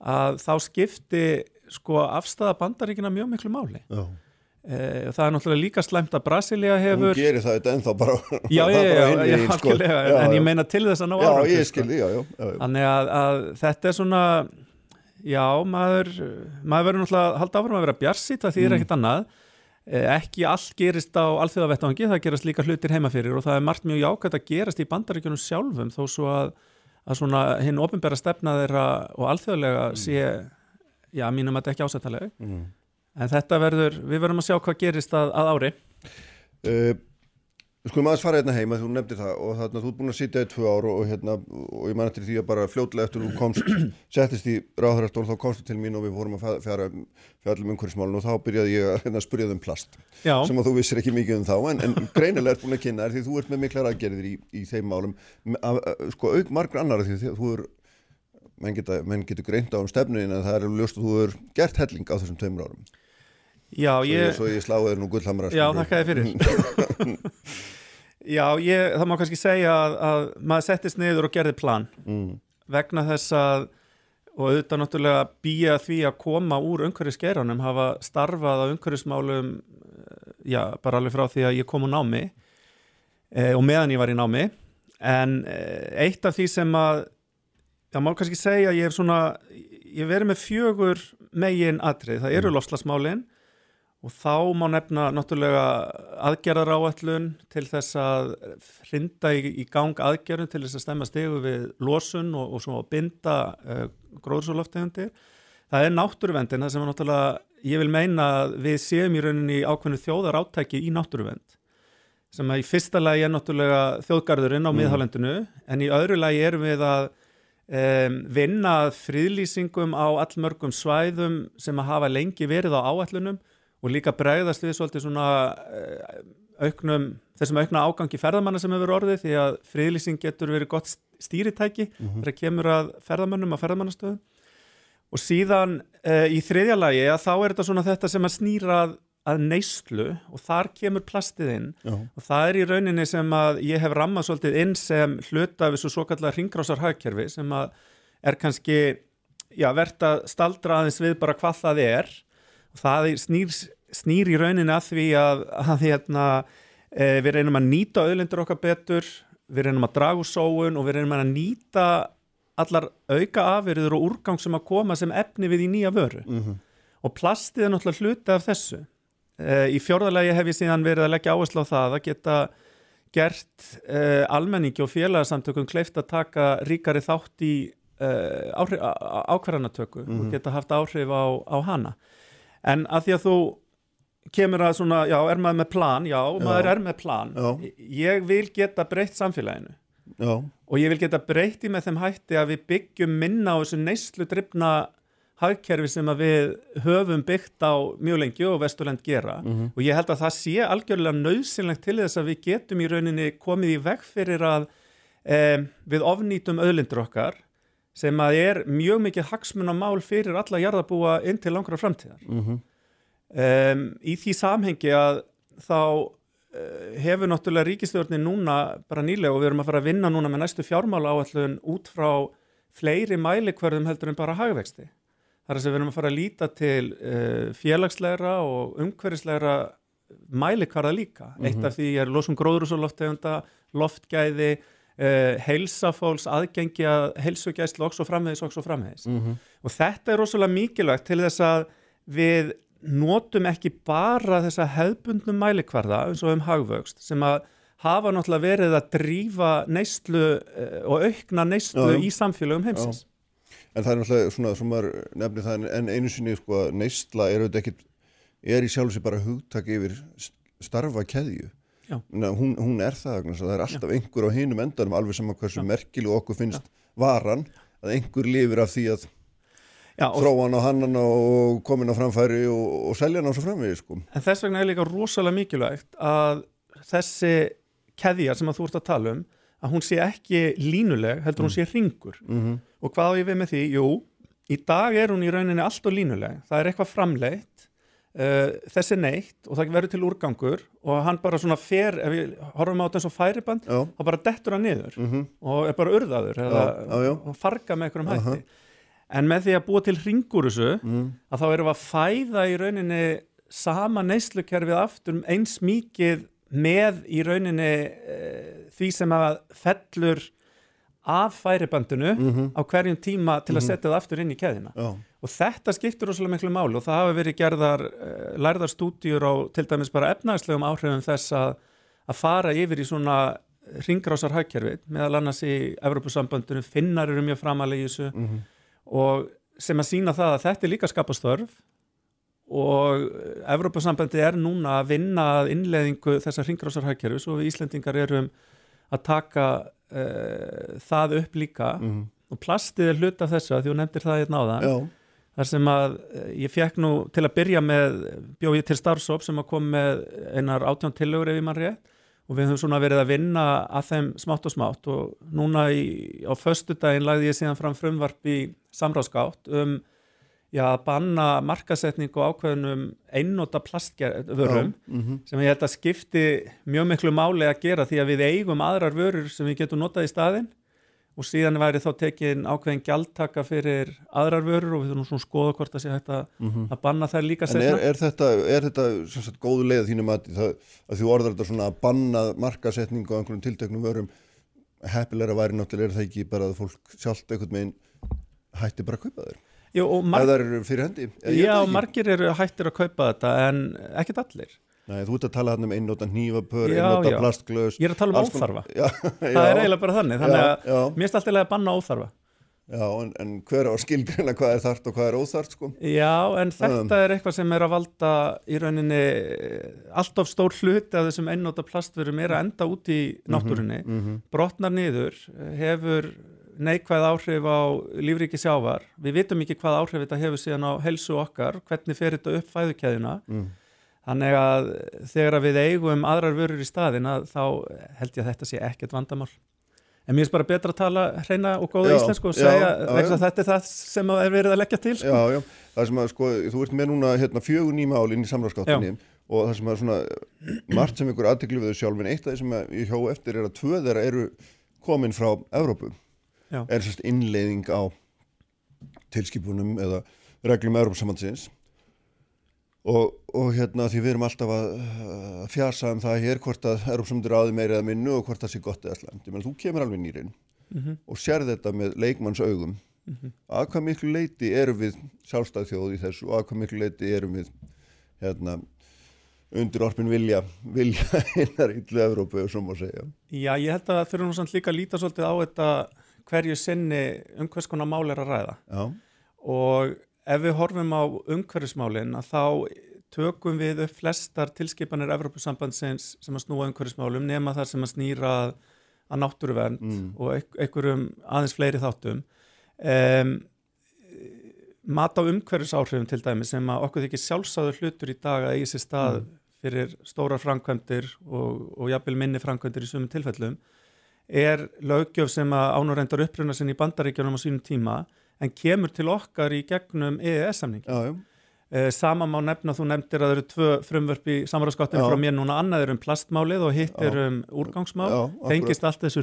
að þá skipti sko afstæða bandaríkina mjög miklu máli já. og það er náttúrulega líka slæmt að Brasilia Hún hefur gerir það þetta ennþá bara já, já, já, bara já, já, sko. Já, en ég meina til þess að ná ég sko. Þannig að, að þetta er svona, já, maður, maður verður náttúrulega að halda áfram að vera bjarsít, það Mm. þýðir ekkert annað. Eh, Ekki allt gerist á alþjóðavettvangi, það gerast líka hlutir heima fyrir og það er margt mjög jákvæmt að gerast í bandaríkjunum sjálfum þó svo að, að svona hinn ofinbæra stefna þeirra og alþjóðlega sé, já, mínum að þetta ekki ásættalega. Mm. En þetta verður, við verðum að sjá hvað gerist að, að ári. Uh, Skulum aðeins fara hérna heima þú nefndir það og þarna þú ert búin að sitja í tvö ár og, og hérna og ég man eftir því að bara fljótlega eftir þú komst, settist í ráðhærastól þá komstu til mín og við fórum að fjara fjallum umhverfismálun og þá byrjaði ég að hérna, spyrja um plast Já, sem að þú vissir ekki mikið um þá en, en greinilega ert búin að kynna þér því þú ert með miklar aðgerðir í, í þeim málum. Af, sko auk margra annara því að þú er menn, geta, menn getur greint á um stefnuðin en það er ljóst að þú er gert helling á þessum tveimur árum. Já, svo ég, ég, svo ég sláði þér nú gullhamra já þakka þið fyrir Já, ég, það má kannski segja að, að maður settist niður og gerði plan. Mm. vegna þess að og auðvitað náttúrulega býja því að koma úr umhverfisgeiranum, hafa starfað á umhverfismálum eh, já, bara alveg frá því að ég kom úr námi e, og meðan ég var í námi. En e, eitt af því sem að já, má kannski segja að ég hef svona ég verið með fjögur megin atrið, það eru lofslagsmálin og þá má nefna náttúrulega aðgerðar áætlun til þess að hrinda í, í gang aðgerðun til þess að stemma stegu við losun og, og svo að binda uh, gróðsóloftegundir. Það er náttúruvendin, það sem er náttúrulega ég vil meina að við séum í rauninni ákveðinu þjóðar átæki í náttúruvend sem að í fyrsta lagi er náttúrulega þjóðgarðurinn á Mm. miðhálendinu en í öðru lagi erum við að um, vinna friðlýsingum á allmörgum svæðum sem að hafa lengi verið á áætlunum og líka bregðast við svolítið svona uh, auknum, þessum aukna ágangi ferðamanna sem hefur orðið því að friðlýsing getur verið gott stýritæki þegar kemur að ferðamannum að ferðamannastöðum. Og síðan uh, í þriðja lagi að þá er þetta svona þetta sem að snýrað að neyslu og þar kemur plastið inn. Já. og það er í rauninni sem að ég hef rammað svolítið inn sem hluta af þessu svo kallar ringrásar hagkerfi sem að er kannski já, verðt að staldra aðeins við bara hvað það er það snýr, snýr í rauninni að því að, að hérna, e, við reynum að nýta auðlindur okkar betur, við reynum að draga úr sóun og við reynum að nýta allar auka afyrður og úrgang sem að koma sem efni við í nýja vöru. Og plastið er náttúrulega hluti af þessu. E, í fjórðalagi hef ég síðan verið að leggja áherslu á það að geta gert uh, almenningi og félagsamtökum kleift að taka ríkari þátt í uh, áhrif, á- á- ákvarðanatöku og geta haft áhrif á, á hana en að því að þú kemur að svona, já, er maður með plan já, maður er með plan. Já. ég vil geta breytt samfélaginu. Já, og ég vil geta breytt í með þeim hætti að við byggjum minna á þessu neyslu drifna hagkerfi sem að við höfum byggt á mjög lengi og Vesturland gera. Og ég held að það sé algjörlega nöðsynlegt til þess að við getum í rauninni komið í veg fyrir að um, við ofnýtum öðlindur okkar sem að er mjög mikið hagsmunamál fyrir alla jarðabúa inn til langra framtíðar um, í því samhengi að þá uh, hefur náttúrulega ríkistjórnin núna bara nýlega og við erum að fara að vinna núna með næstu fjármála áallun út frá fleiri mælikvörðum heldur en bara hagvexti. Það er að við erum að fara að líta til uh, félagslegra og umhverfislegra mælikvarða líka. Eitt af því er losum gróðrúsuloftegunda, loftgæði, uh, heilsafóls, aðgengi að heilsugæslu og svo framvegis og svo framvegis. Og þetta er rosalega mikilvægt til þess að við notum ekki bara þessa hefbundnum mælikvarða eins og um hagvöxt sem að hafa náttúrulega verið að drífa neyslu uh, og aukna neyslu Já, já. í samfélögum heimsins. en það er náttúrulega svona sem maður nefnir það en einu sinni sko neysla er auðvitað ekkit er í sjálf sér bara hugtak yfir starfa keðju Já. hún, hún er það, að það er alltaf einhver á hinum endanum alveg sama hversu merkileg okkur finnst varan að einhver lifir af því að Já, og, hannan og komin á framfæri og, og selja hann á svo framvegi sko. en þess vegna er líka rosalega mikilvægt að þessi keðja sem að þú ert að tala um að hún sé ekki línuleg, heldur hún sé ringur. mm Og hvað á ég við með því? Jú, í dag er hún í rauninni allt og línuleg. Það er eitthvað framleitt, uh, þessi neitt og það verður til úrgangur og hann bara svona fer, ef við horfum á þetta eins og færiband, Já, þá bara dettur hann niður mm og er bara urðaður og farga með einhverjum hætti. En með því að búa til ringur þessu, mm. að þá erum við að fæða í rauninni sama neyslukerfið aftur eins mikið með í rauninni e, því sem að fellur af færibandinu á hverjum tíma til að setja það aftur inn í keðina. já, Og þetta skiptir rosalega miklu máli og það hafa verið gerðar uh, lærðar stúdíur á til dæmis bara efnaðslegum áhrifum þess að, að fara yfir í svona ringrásar hagkerfi meðal annars í Evropasambandinu, finnar eru mjög framalega í þessu. Mhm. og sem að sína það að þetta er líka skapastörf og Evrópusambandi er núna að vinna að innleðingu þessar hringrásarhagkerfis og við Íslendingar erum að taka uh, það upp líka. Mhm. og plastið er hluta af þessu að því þú nefndir það hérna áðan. Já, þar sem að eh, ég fekk nú til að byrja með bjóð ég til starfsóp sem að kom með einar átján tillögur ef ég mann rétt. Og við höfum svona verið að vinna að þeim smátt og smátt. Og núna í, á föstudaginn lagði ég síðan fram frumvarp í samráðskátt um já, að banna markasetningu á ákveðnum einnóta plastvörum mhm. sem ég held að skipti mjög miklu máli að gera því að við eigum aðrar vörur sem við getum notað í staðinn og síðan væri þá tekin ákveðin gjaldtaka fyrir aðrar vörur og við þurfum svona að skoða hvort það sé hægt að, að banna þær líka Mhm. En er, er þetta, er þetta sagt, góðu leið að þínum að, það, að þú orðar þetta svona að banna markasetningu á einhverjum tilteknum vörum heppilega væri náttúrulega er það ekki bara að fólk sjálft einhvern veginn hætti bara að kaupa þeir Jú, og ef mar það eru fyrir hendi Eða ég veit já, margir eru hættir að kaupa þetta en ekkert allir. Nei, þú ert að tala hann um einnóta hnífapör, Já, einnóta já. plastglös Ég er að tala um óþarfa. já, Það já, er eiginlega bara þannig, þannig Já, að mér er alltaf að banna óþarfa. Já, en, en hver á að skilgreina hvað er þart og hvað er óþart sko? Já, en þetta er eitthvað sem er að valda í rauninni alltaf stór hluti af þessum einnóta plastverum er að enda út í náttúrunni, brotnar niður, hefur neikvæð áhrif á lífríki sjávar. Við vitum ekki hvað áhrif þetta hefur síðan á helsu okkar, hvernig fer þetta upp fæðukeðina. Þannig að þegar við eigum aðrar vörur í staðin að þá held ég að þetta sé ekkert vandamál. En mér er bara betra að tala hreina og góða Já, íslensku og segja já, já. að þetta er það sem er verið að leggja til. Sko. Já, já, það sem að sko, þú ert með núna hérna, fjögur nýma ál inn í samráðskáttinni og það sem að svona margt sem ykkur aðtekli við þau sjálf en eitt af því sem ég hjó eftir er að tvö þeirra eru komin frá Evrópu Já. er sérst innleiðing á tilskipunum eða reglum Evrópsambandsins og, og hérna því við erum alltaf að fjasa um það hér hvort að Evrópsambandur áði meira eða minnu og hvort það sé gott eða slæmt, ég menn þú kemur alveg nýrin Mhm. og sér þetta með leikmanns augum að hvað miklu leiti erum við sjálfstæð þjóð í þessu og að hvað miklu leiti erum við hérna undir orpin vilja vilja hinnar yllu Evrópu og svo má segja. Já, ég held að þurfum nú samt líka að líta svolítið á þetta hverju sinni um hvers konar mál er að ræða. Já, og ef við horfum á umhverfismálin að þá tökum við upp flestar tilskipanir Evrópusambandsins sem að snúa umhverfismálum nema þar sem að snýra að, náttúruvernd og eik- einhverjum aðeins fleiri þáttum. Um, mat á umhverfisáhrifum til dæmi sem að okkur þykir sjálfsáður hlutur í dag að eigi sér stað fyrir stórar framkvæmdir og, og jafnvel minni framkvæmdir í sumum tilfellum er löggjöf sem að ánurendar uppruna sinni í bandaríkjunum á sínum tíma en kemur til okkar í gegnum EES-samning. já, já, Eh, sama má nefna, þú nefndir að það eru tvö frumvörp í samráðskáttinu Já. frá mér núna, annað er um plastmálið og hitt er um úrgangsmál, Já, tengist allt þessu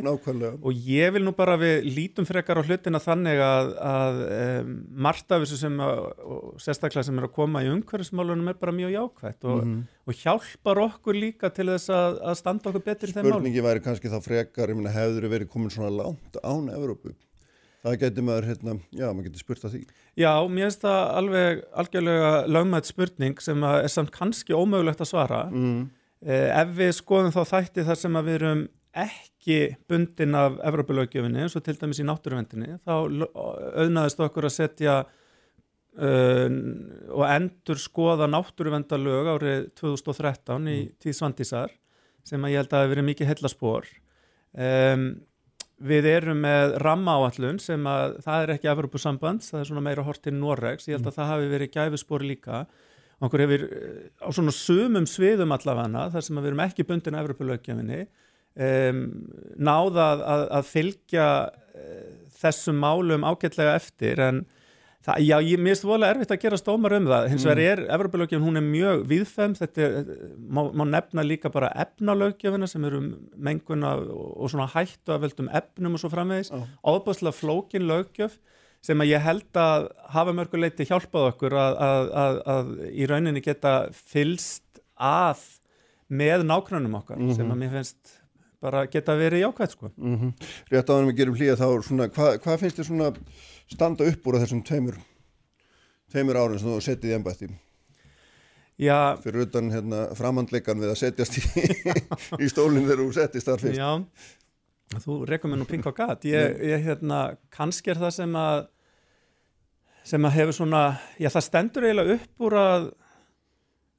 nákvæmlega og ég vil nú bara við lítum frekar á hlutina þannig að, að um, margt af þessu sem að, og sérstaklega sem er að koma í umhverfismálunum er bara mjög jákvætt og, Mhm. og hjálpar okkur líka til þess að, að standa okkur betur í þeim málum. spurningi væri kannski þá frekar ég meina, hefður verið komin svona langt án Evrópu það getur maður hérna, já, maður getur spurt að því Já, mér finnst það alveg algjörlega lögmætt spurning sem er samt kannski ómögulegt að svara. mm. Eh, ef við skoðum þá þætti þar sem við erum ekki bundin af Evrópulögjöfinni eins og til dæmis í náttúruvendinni, þá auðnaðist okkur að setja uh, og endur skoða náttúruvendalög árið 2013 í tíð Svandísar sem að ég held að hafi verið mikið hellaspor. Um, við erum með rammaáallun sem að það er ekki Evrópusambands, það er svona meira hort til Noregs, ég held að það hafi verið gæfispor líka. Okkur hefur eh, á svona sumum sviðum allavega þar sem við erum ekki bundin af Evropalögjafinni um, náða að, að, að fylgja uh, þessum málum ágætlega eftir. En það, já, ég mér finnst voðalega erfitt að gera stómar um það. Hins vegar er Evropalögjafin, hún er mjög viðfemt þetta er, má, má nefna líka bara efnalögjafina sem eru menguna og, og svona hættu að veldum efnum og svo framvegis, ábúðslega flókin lögjöf sem að ég held að hafa mörguleiti hjálpað okkur að, að, að, að í rauninni geta fylst að með nákvæmum okkar sem að mér finnst bara geta verið jákvæmt sko. Mm Rétt áður við gerum hlýja þá svona, hvað hva finnst þér svona standa upp úr þessum tveimur tveimur árin sem þú setið í embætti. Já, fyrir utan hérna, framhandleikan við að setjast í, í stólinn þegar þú settist þar fyrst. Já, þú rekum mér nú pink á gat. Ég, ég hérna, kannski er það sem að sem að hefur svona, já það stendur eiginlega upp úr að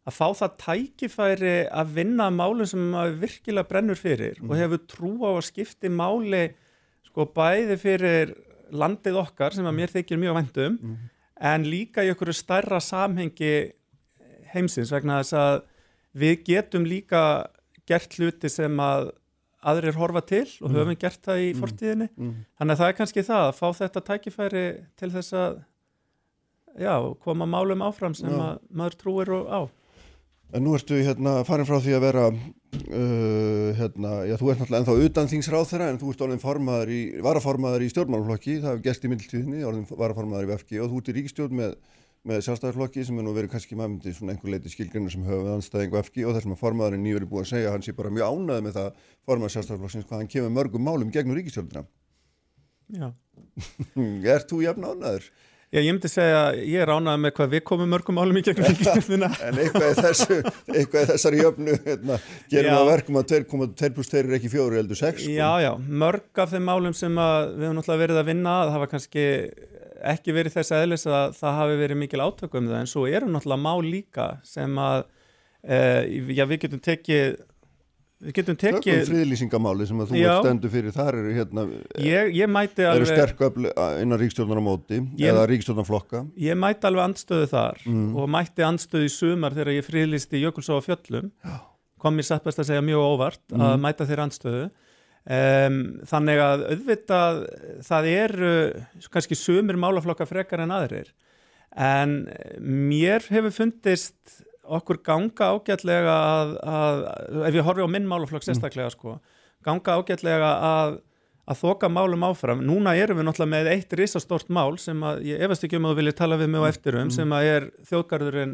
að fá það tækifæri að vinna málum sem maður virkilega brennur fyrir og hefur trú á að skipti máli sko bæði fyrir landið okkar sem að mér þykir mjög vendum en líka í einhverju stærra samhengi heimsins vegna þess að við getum líka gert hluti sem að aðrir horfa til og höfum gert það í fortíðinni. Þannig að það er kannski það að fá þetta tækifæri til þess að já, koma málum áfram sem Já. að maður trúir og á En nú ertu hérna farin frá því að vera uh, hérna, já þú ert náttúrulega ennþá utan þingsráð þeirra en þú ert orðin formaður í, varaformaður í stjórnmálflokki, það hefur gerst í mildtíðinni, orðin varaformaður í VFG og þú ert í ríkistjórn með, með sjálfstæðarflokki sem er nú verið kannski maður myndi svona einhver leiti skilgrinnar sem höfum við anstæðingu VFG og þessum að formaðurinn nýverið búið að segja að hann sé bara mjög ánæði með það formaður sjálfstæðarflokksins hvað hann kemur mörgum málum gegnum ríkistjórnina. já. Ert þú jafn ánæður? Já, ég myndi segja að ég er ánægð með hvað við komum mörgum málum í gegnum ríkistöndina En eitthvað í þessu, eitthvað í þessari jöfnu, hérna, gerum við að verkum að 2,2 pluss 2 er ekki 4 heldur 6. Sko. Já, já, mörg af þeim málum sem við höfum náttúrulega verið að vinna að hafa kannski ekki verið þess aðlis að það hafi verið mikil átök um það en svo eru náttúrulega mál líka sem að e, já, við getum tekið við getum Tökum tekið friðlýsingamáli sem að þú ert stendur fyrir, þar eru hérna, ég, ég mæti eru alveg sterk öfl innan ríkstjórnar á móti Ég- eða ríkstjórnarflokka. ég mæti alveg andstöðu þar Mm. og mætti andstöðu í sumar þegar ég friðlisti Jökulsá á fjöllum kom mér satt best að segja mjög óvart Mm. að mæta þeirra andstöðu um, þannig að auðvitað það eru kannski sumir málaflokka frekar en aðrir en mér hefur fundist okkur ganga ágætlega að, að ef ég horfi á minn málaflokk sérstaklega sko, ganga ágætlega að að þoka málum áfram. Núna erum við náttúrulega með eitt risastórt mál sem að ég efast ekki um að þú viljið tala við mig á eftirum sem að er þjóðgarðurinn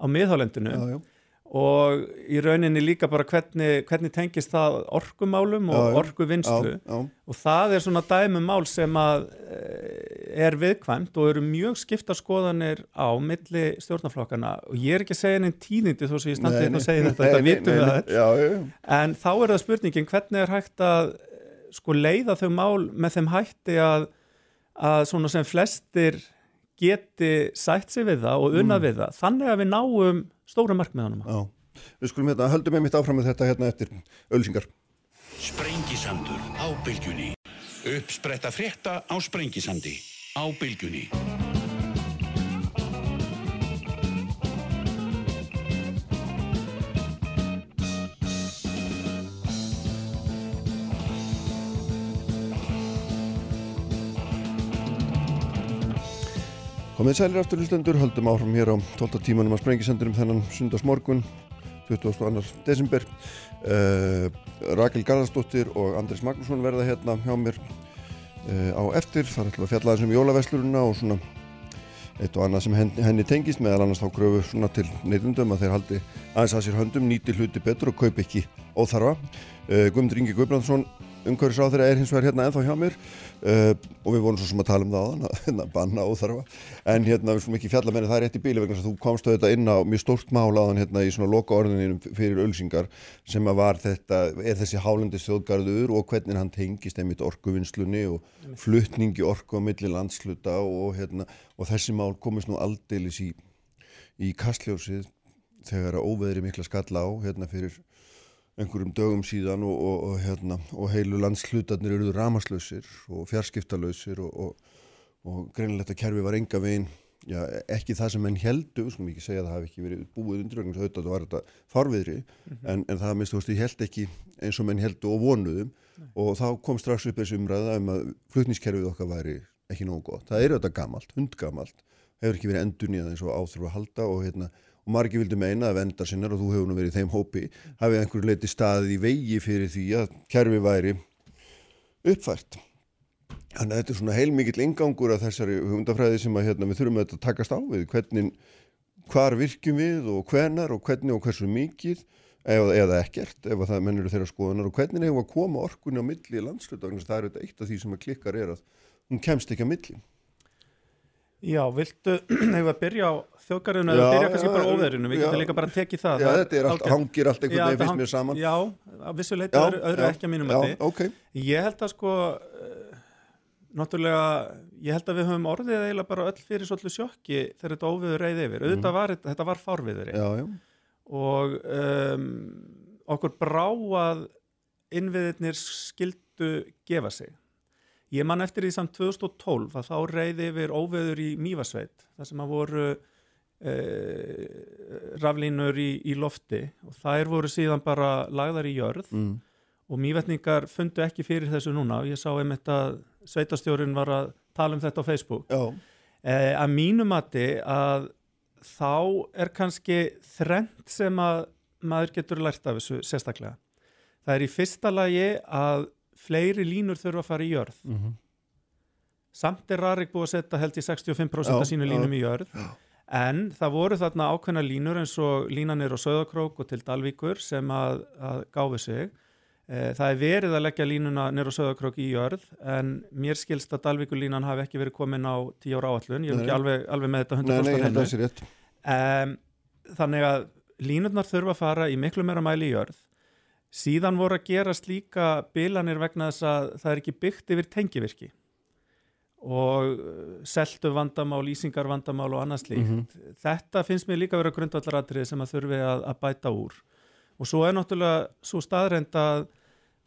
á miðhálendinu Já, já. Og í rauninni líka bara hvernig, hvernig tengist það orkumálum og Já, orkuvinnslu? Já, já. og það er svona dæmum mál sem að eh, er viðkvæmt og eru mjög skipta skoðanir á milli stjórnarflokkana og ég er ekki að segja neinn tíðindi þó sem ég standi Nei, hérna og segi þetta, þetta vitum við það en þá er það spurningin hvernig er hægt að eh, sko leiða þau mál með þeim hætti að, að svona sem flestir geti sætt sig við það og unnað við það? Þannig að við náum stóra markmiðanum já. Við skulum hérna, höldum einmitt áfram með þetta hérna eftir ölsingar. Sprengisandur á bylgjunni Uppspretta frétta á Sprengisandi á bylgjunni Komið sælir aftur hlustendur, höldum áfram hér á 12. tímanum að sprengisendurum þennan sundagsmorgun 22. desember uh, Rakel Garðarsdóttir og Andris Magnússon verða hérna hjá mér uh, á eftir, þar ætlum við að fjalla þessum jólaveslurina og svona eitt og annað sem henni, henni tengist meðal annars þá gröfu svona til neytundum að þeir haldi aðeins að sér höndum, nýti hluti betur og kaup ekki óþarfa uh, Guðmundur Ingi Guðbrandsson umhverfisráþurra er hins vegar hérna ennþá hjá mér uh, og við vorum svo sem að tala um það áðan að hérna, banna óþarfa. En hérna við skulum ekki fjalla með það er rétt í bíli vegna þess að þú komst auðvitað inn á mjög stórt mál áðan hérna í svona loka orðininu fyrir ölsingar sem að var þetta, er þessi hálendis þjóðgarður og hvernig hann tengist einmitt orkuvinnslunni og flutningi orku á milli landsluta og hérna og þessi mál komist nú aldeilis í, í kastljósið þegar að óveðri mikla skalla á hérna fyrir einhverjum dögum síðan og, og, og, hérna, og heilu landslutarnir eruðu ramaslausir og fjarskiptalausir og, og, og greinilegt að kerfi var enga veginn já, ekki það sem menn heldu, skulum ekki segja að það hafi ekki verið búið undir vegna þess að auðvitað var þetta farviðri en, en það minnst þú veist ég held ekki eins og menn heldu og vonuðum og þá kom strax upp þessi umræða um að flutnískerfið okkar væri ekki nógu gott. Það er auðvitað gamalt, hundgamalt, hefur ekki verið endur nýjað eins og áþurfa að halda og hérna og margir vildi meina að vendar sinnar og þú hefur nú verið í þeim hópi hafið einhverju leiti staðið í vegi fyrir því að kerfi væri uppfært. Þannig að þetta er svona heilmikill ingangur að þessari hugundafræði sem að hérna, við þurfum að takast á við. Hvernig, hvar virkjum við og hvenar og hvernig og hversu mikið eða, eða ekkert ef að það mennur þeirra skoðunar. Og hvernig hefur að koma orkunni á milli í landsluta að það er eitt af því sem að klikkar er að hún kemst ekki á milli Já, viltu, hefur að byrja á þjóðgarðinu eða byrja kannski já, bara óverinu, við getum líka bara að tekið það. Já, það þetta allt, hangir allt einhvern veginn hang- mér saman. Já, að vissu leiti öðru, öðru ekki að mínum já, mati. ok. Ég held að sko uh, náttúrulega, ég held að við höfum orðið eiginlega bara öll fyrir svolítið sjokki þegar þetta óviður reyði yfir. Auðvitað var þetta, var fárviðuri já, já, og um, okkur brá að innviðirnir skildu gefa sig. Ég man eftir því samt 2012 að þá reyði yfir óveður í Mývasveit þar sem að voru uh, raflínur í, í lofti og þær voru síðan bara lagðar í jörð mm, og mývetningar fundu ekki fyrir þessu núna. Og ég sá einmitt að sveitastjórin var að tala um þetta á Facebook. Já, eh, að mínu mati að þá er kannski þrennt sem að maður getur lært af þessu sérstaklega. Það er í fyrsta lagi að fleiri línur þurfa að fara í jörð. Mhm, samt er Rarik búið að setja held í 65% Já, af sínu já. línum í jörð. En það voru þarna ákveðna línur eins og línanir á Söðakrók og til Dalvíkur sem að, að gáfi sig. E, það er verið að leggja línuna nýr á Söðakrók í jörð en mér skilst að Dalvíkurlínan hafi ekki verið komin á 10 ára áallun, ég er ekki alveg, alveg með þetta nei, nei, 100% ég held að hennu það sé rétt. Um, þannig að línurnar þurfa að fara í miklu meira mæli í jörð síðan voru að gerast líka bilanir vegna þess að það er ekki byggt yfir tengivirki og uh, seltu vandamál, lýsingar vandamál og annað slíkt. Mhm. Þetta finnst mér líka að vera grundvallaratrið sem að þurfi að, að bæta úr. Og svo er náttúrulega svo staðreind að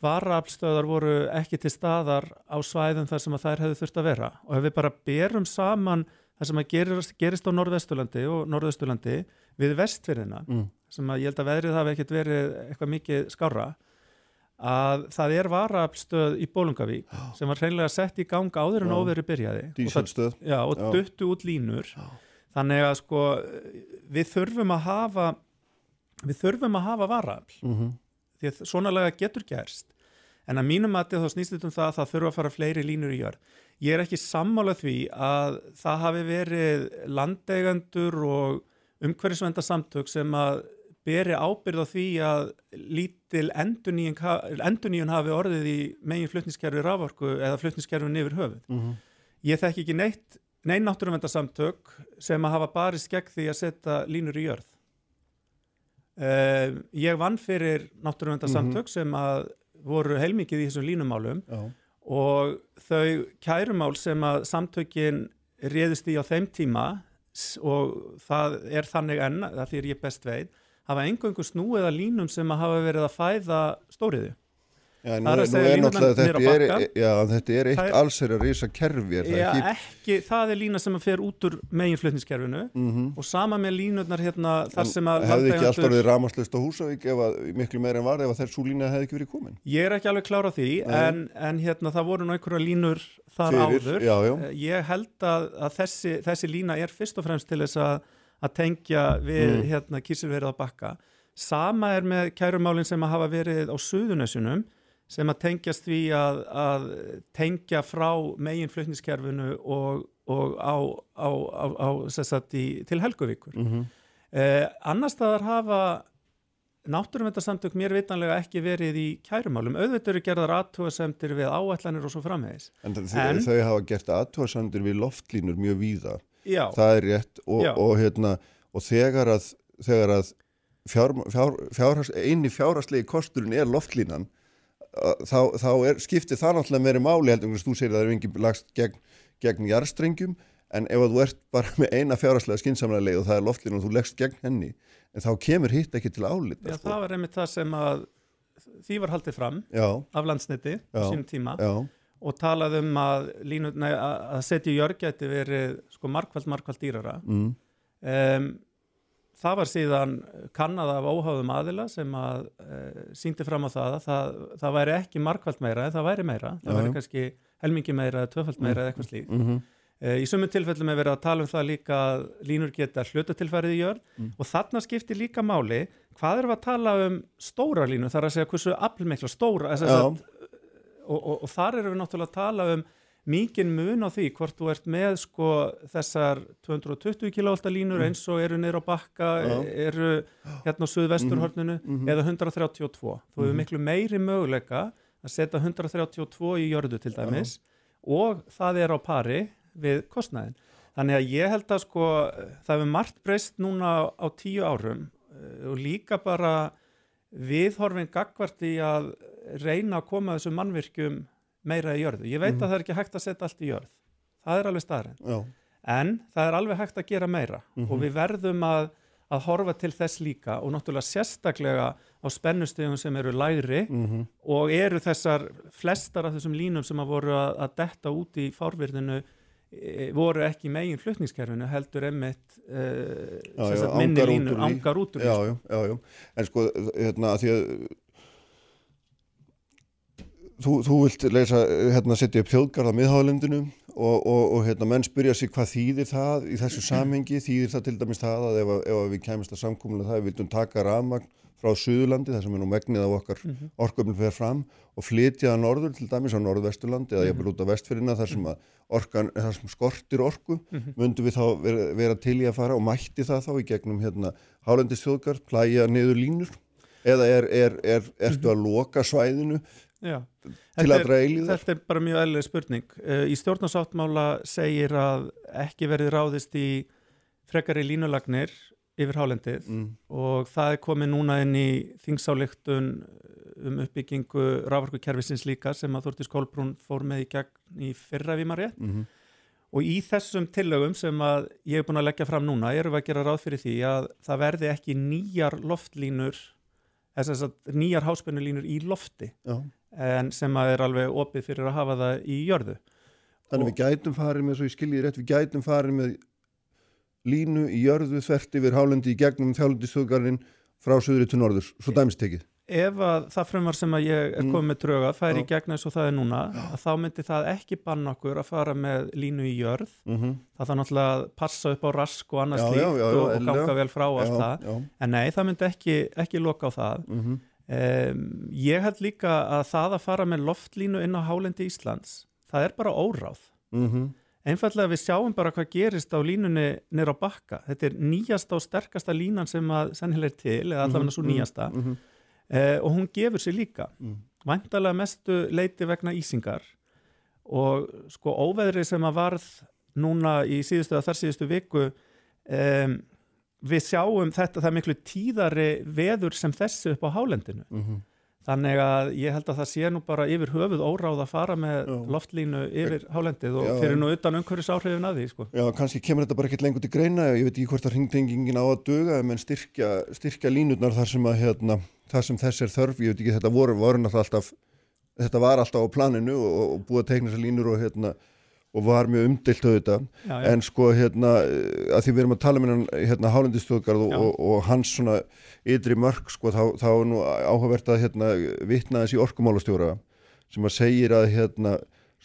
varaaflstöðar voru ekki til staðar á svæðum þar sem að þær hefðu þurft að vera. Og ef við bara berum saman það sem að gerist, gerist á Norðvesturlandi og Norðvesturlandi við vestfyrðina, mm, sem að ég held að veðrið hafi ekkert verið eitthvað mikið skára, að það er varaaflstöð í Bólungavík sem var hreinlega sett í gang áður en Já. óverið byrjaði. Og það- díselstöð Já, og duttu út línur. Þannig að sko við þurfum að hafa við þurfum að hafa varafl mhm, því að svona lega getur gerst. En að mínum mati þá snýst þetta um það að það þurfa að fara fleiri línur í jörð ég er ekki sammála því að það hafi verið landeigandur og umhverfisvenda samtök sem að beri ábyrð á því að lítil enduníun hafi orðið í megin flutniskerfi raforku eða flutniskerfin yfir höfuð. Mhm, Ég þekki ekki neitt, neinn náttúruvendarsamtök sem að hafa barist gegn því að setja línur í jörð. Uh, ég vann fyrir náttúruvendarsamtök sem að voru heilmikið í þessum línumálum. Já, og þau kærumál sem að samtökin réðist í á þeim tíma og það er þannig enn, það fyrir ég best veit, hafa engöngu snúið að línum sem að hafa verið að fæða stóriðu. Já, nú nú er náttúrulega þetta er, já, þetta er eitt Það er- alls er að risa kerfi er það Já, ekki? ekki, það er lína sem að fer út úr meginflutniskerfinu mhm. Og sama með línurnar hérna þar sem að hefði ekki alltaf orðið ramaslust á Húsavík ef að miklu meira en var ef að þessu lína hefði ekki verið komin? Ég er ekki alveg klára því en, en hérna það voru einhverja línur þar Fyrir, áður. já. Eh, Ég held að, að þessi, þessi lína er fyrst og fremst til þess að, að tengja við Mm. hérna kísilverið á bakka. Sama er með kærumálin sem að hafa verið á Suðunessunum sem að tengjast því að, að tengja frá meginflutniskerfinu og, og á, á, á, á í, til Helguvíkur mm -hmm. Eh, annar staðar hafa náttúruvendarsamtök mér vitanlega ekki verið í kærumálum. Auðvitað eru gerðar aðtúasemtir við áætlanir og svo framvegis. en, En- þau hafa gert aðtúarsandir við loftlínur mjög víða Já, það er rétt og, og, hérna, og þegar að, þegar að fjár, fjár, fjárhast, eini fjárhastlegi kosturinn er loftlínan þá, þá er, skiptir það náttúrulega meiri máli heldur en þú segir að það er engin lagst gegn, gegn jarstrengjum en ef þú ert bara með eina fjárhastlega skinsamlega leið og það er loftlínan og þú leggst gegn henni en þá kemur hitt ekki til álita já það var einmitt það sem að því var haldið fram já, af landsniti á sínum tíma já, og talað um að, línu, nei, að setja í jörg gæti verið sko markvælt, markvælt dýrara. mm, Um, það var síðan kannad af óháðum aðila sem að uh, síndi fram á það að það, það væri ekki markvælt meira en það væri meira, það Já, væri kannski helmingi meira eða tvöfald meira eða eitthvað slíkt. mm Uh, í sumum tilfellum er verið að tala um það líka að línur geta hlutatilfærið í jörð Mm. og þarna skiptir líka máli hvað við að tala um stóra línu þar að segja hversu aflmikla stóra þess að, og, og, og þar erum við náttúrulega að tala um mikinn mun á því hvort þú ert með sko þessar 220 kV línur eins og eru niður á bakka Mm. Já. eru hérna á suðvesturhorninu Mhm. eða 132 þú hefur miklu meiri möguleika að setja 132 í jörðu til dæmis og það er á pari við kostnæðin. Þannig að ég held að sko það hefur margt breyst núna á tíu árum eh, og líka bara viðhorfin gagvart í að reyna að koma þessum mannvirkjum meira í jörðu. Ég veit Mhm. að það er ekki hægt að setja allt í jörð. Það er alveg staðrænt. Já, En það er alveg hægt að gera meira Mhm. og við verðum að, að horfa til þess líka og náttúrulega sérstaklega á spennustegum sem eru lægri mhm, og eru þessar flestar af þessum línum sem að voru að, að detta út í fárvirðinu e, voru ekki megin flutningskerfinu heldur emmitt e, Já, já, minni því. angar út úr já, já, já. En sko, hérna, að því að þú, þú vilt leysa, hérna, setja upp þjóðgarð á miðháðalendinu og, og, og hérna, menn spyrja sig hvað þýðir það í þessu samhengi, þýðir það til dæmis það að ef, að- ef að við kæmast að samkúmulega það, við vildum taka rafmagn frá Suðurlandi, þar sem er nú megnið af okkar mm Mhm. orköfnum fer fram og flytja það norður til dæmis á norðvesturlandi eða Mhm. jafnvel út á vestfyrirna þar sem, að orkan, þar sem skortir orku Mhm. myndum við þá vera, vera til í að fara og mætti það þá í gegnum hérna, hálendis þjóðgar, plæja niður línur eða er, er, er, ertu að loka svæðinu Já. til að er- dreili þar? Þetta er bara mjög eðlileg spurning. Eh, Í stjórnarsáttmála segir að ekki verði ráðist í frekari línulagnir yfir hálendið Mm, og það er komið núna inn í þingsáleiktun um uppbyggingu rávorkukerfisins líka sem að Þórtís Kolbrún fór með í gegn í fyrra rétt mm, og í þessum tillögum sem að ég hef búin að leggja fram núna erum við að gera ráð fyrir því að það verði ekki nýjar loftlínur þess að nýjar háspennulínur í lofti já. En sem að er alveg opið fyrir að hafa það í jörðu Þannig við gætum farið með, svo ég skilji rétt, við gætum farið með línu í jörðu þvert yfir hálendi í gegnum þjálendis þjóðgarinn frá söðri til norður, svo dæmistekið. ef að það frumvar sem að ég er Mm. komið með drauga færi í Já. gegn eins og það er núna þá myndi það ekki banna okkur að fara með línu í jörð Mm -hmm. það þarf náttúrulega að passa upp á rask og já, já, og, og ganga vel frá og allt það en nei, það myndi ekki, ekki loka á það Mm -hmm. Um, ég held líka að það að fara með loftlínu inn á hálendi Íslands það er bara óráð. Mm einfallega við sjáum bara hvað gerist á línunni nýra á bakka. Þetta er nýjasta og sterkasta línan sem að sennilega er til, eða allavega svo nýjasta. mm -hmm. uh, og hún gefur sér líka. Mm. væntalega mestu leiti vegna ísingar. Og sko óveðri sem að varð núna í síðustu að þar síðustu viku um, við sjáum þetta það miklu tíðari veður sem þessu upp á hálendinu Mhm. þannig að ég held að það sé nú bara yfir höfuð óráð að fara með Já. loftlínu yfir hálendið og fyrir nú utan umhverjus áhrifin að því sko. Já, kannski kemur þetta bara ekkert lengur til greina ég veit ekki hvort að hringtengingin á að duga menn styrkja, styrkja línutnar þar sem að hérna, þar sem þess er þörf ég veit ekki, þetta voru, voru alltaf þetta var alltaf á planinu og, og búið að teikna þessar línur og hérna og var mjög umdelt auðvitað. Já, já. en sko hérna að því við erum að tala með hann hérna hálendistöðgarð og, og, og hans svona ytri mörg sko þá, þá er nú áhugavert að hérna vitna þessi orkumálastjóra sem að segir að hérna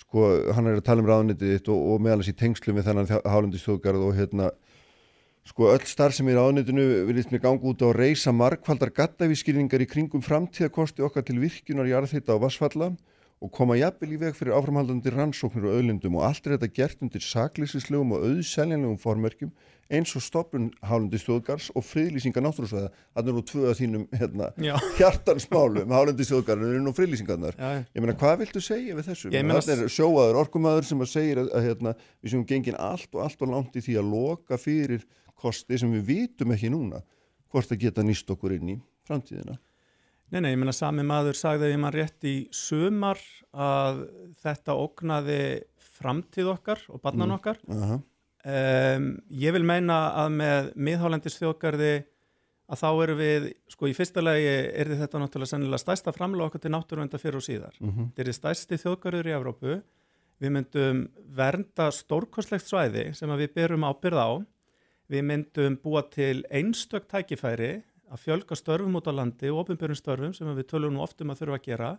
sko hann er að tala um ráðnitið þitt og, og meðal þessi tengslum við þennan hálendistöðgarð og hérna sko öll starf sem er á ráðnitinu viljast mér ganga út á að reysa margfaldar gattavískýringar í kringum framtíðakosti okkar til virkjunar jarðhita og vassfalla og koma jafnvel í veg fyrir áframhaldandi rannsóknir og auðlindum og allt er þetta gert undir saklýsislegum og auðseljanlegum formerkjum eins og stopnum hálundi stjóðgars og friðlýsinga náttúrúsvæða. Þannig eru tvö af þínum hérna, Já. hjartansmálum, hálundi stjóðgar, það eru nú friðlýsingarnar. Já. Ég meina, hvað viltu segja við þessu? Meina- Þannig er sjóaður orkumaður sem að segir að, að hérna, við séum gengin allt og allt og langt í því að loka fyrir kosti sem við vitum ekki núna hvort að geta nýst okkur inn í framtíðina. Nei, nei, ég meina sami maður sagði að ég mann rétt í sumar að þetta ógnaði framtíð okkar og barnan Mm. okkar. Aha. Um, ég vil meina að með miðhálendis þjóðgarði að þá eru við, sko í fyrsta lagi er þetta náttúrulega sennilega stærsta framlega okkar til náttúruvenda fyrir og síðar. Mm Þetta er stærsti þjóðgarður í Evrópu. Við myndum vernda stórkostlegt svæði sem við berum ábyrð á. Við myndum búa til einstök tækifæri að fjölga störfum út á landi og ofinbjörnum störfum sem við tölum nú oft um að þurfa að gera.